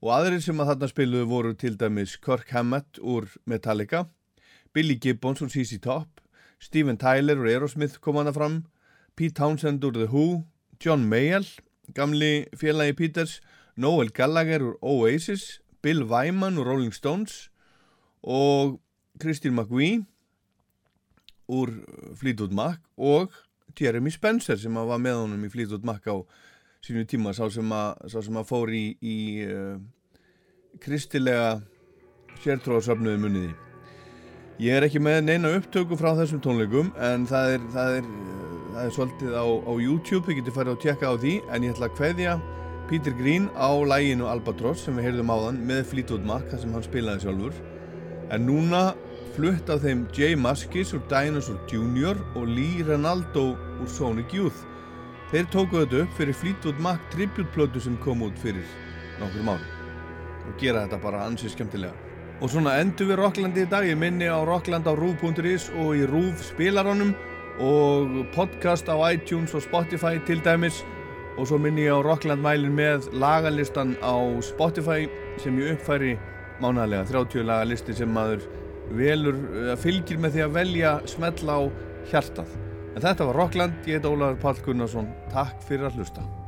og aðrir sem að þarna spiluðu voru til dæmis Kirk Hammett úr Metallica, Billy Gibbons úr CC Top, Steven Tyler úr Aerosmith kom hana fram, Pete Townsend úr The Who, John Mayall, gamli félagi Peters, Noel Gallagher úr Oasis, Bill Wyman úr Rolling Stones og Christine McVie úr Fleetwood Mac og Jeremy Spencer sem var með honum í Fleetwood Mac á sínu tíma sá sem að, sá sem að fór í, í uh, kristilega sértróðsöfnuði muniði. Ég er ekki með neina upptöku frá þessum tónleikum en það er, það er, það er svolítið á, á YouTube, ég geti farið að tjekka á því en ég ætla að hveðja Peter Green á læginu Albatross sem við heyrðum áðan með Fleetwood Mac þar sem hann spilaði sjálfur en núna flutt af þeim Jay Maskis úr Dinosaur Jr. og Lee Ranaldo úr Sonic Youth þeir tóku þetta upp fyrir Fleetwood Mac tributplötu sem kom út fyrir nokkur mál og gera þetta bara ansið skemmtilega. Og svona endur við Rocklandi í dag. Ég minni á Rockland á rúf.is og í rúf spilaranum og podcast á iTunes og Spotify til dæmis. Og svo minni ég á Rockland mælin með lagalistan á Spotify sem ég uppfæri mánalega 30 lagalisti sem maður velur, fylgir með því að velja smella á hjartað. En þetta var Rockland, ég heit Ólaður Pál Gunnarsson. Takk fyrir að hlusta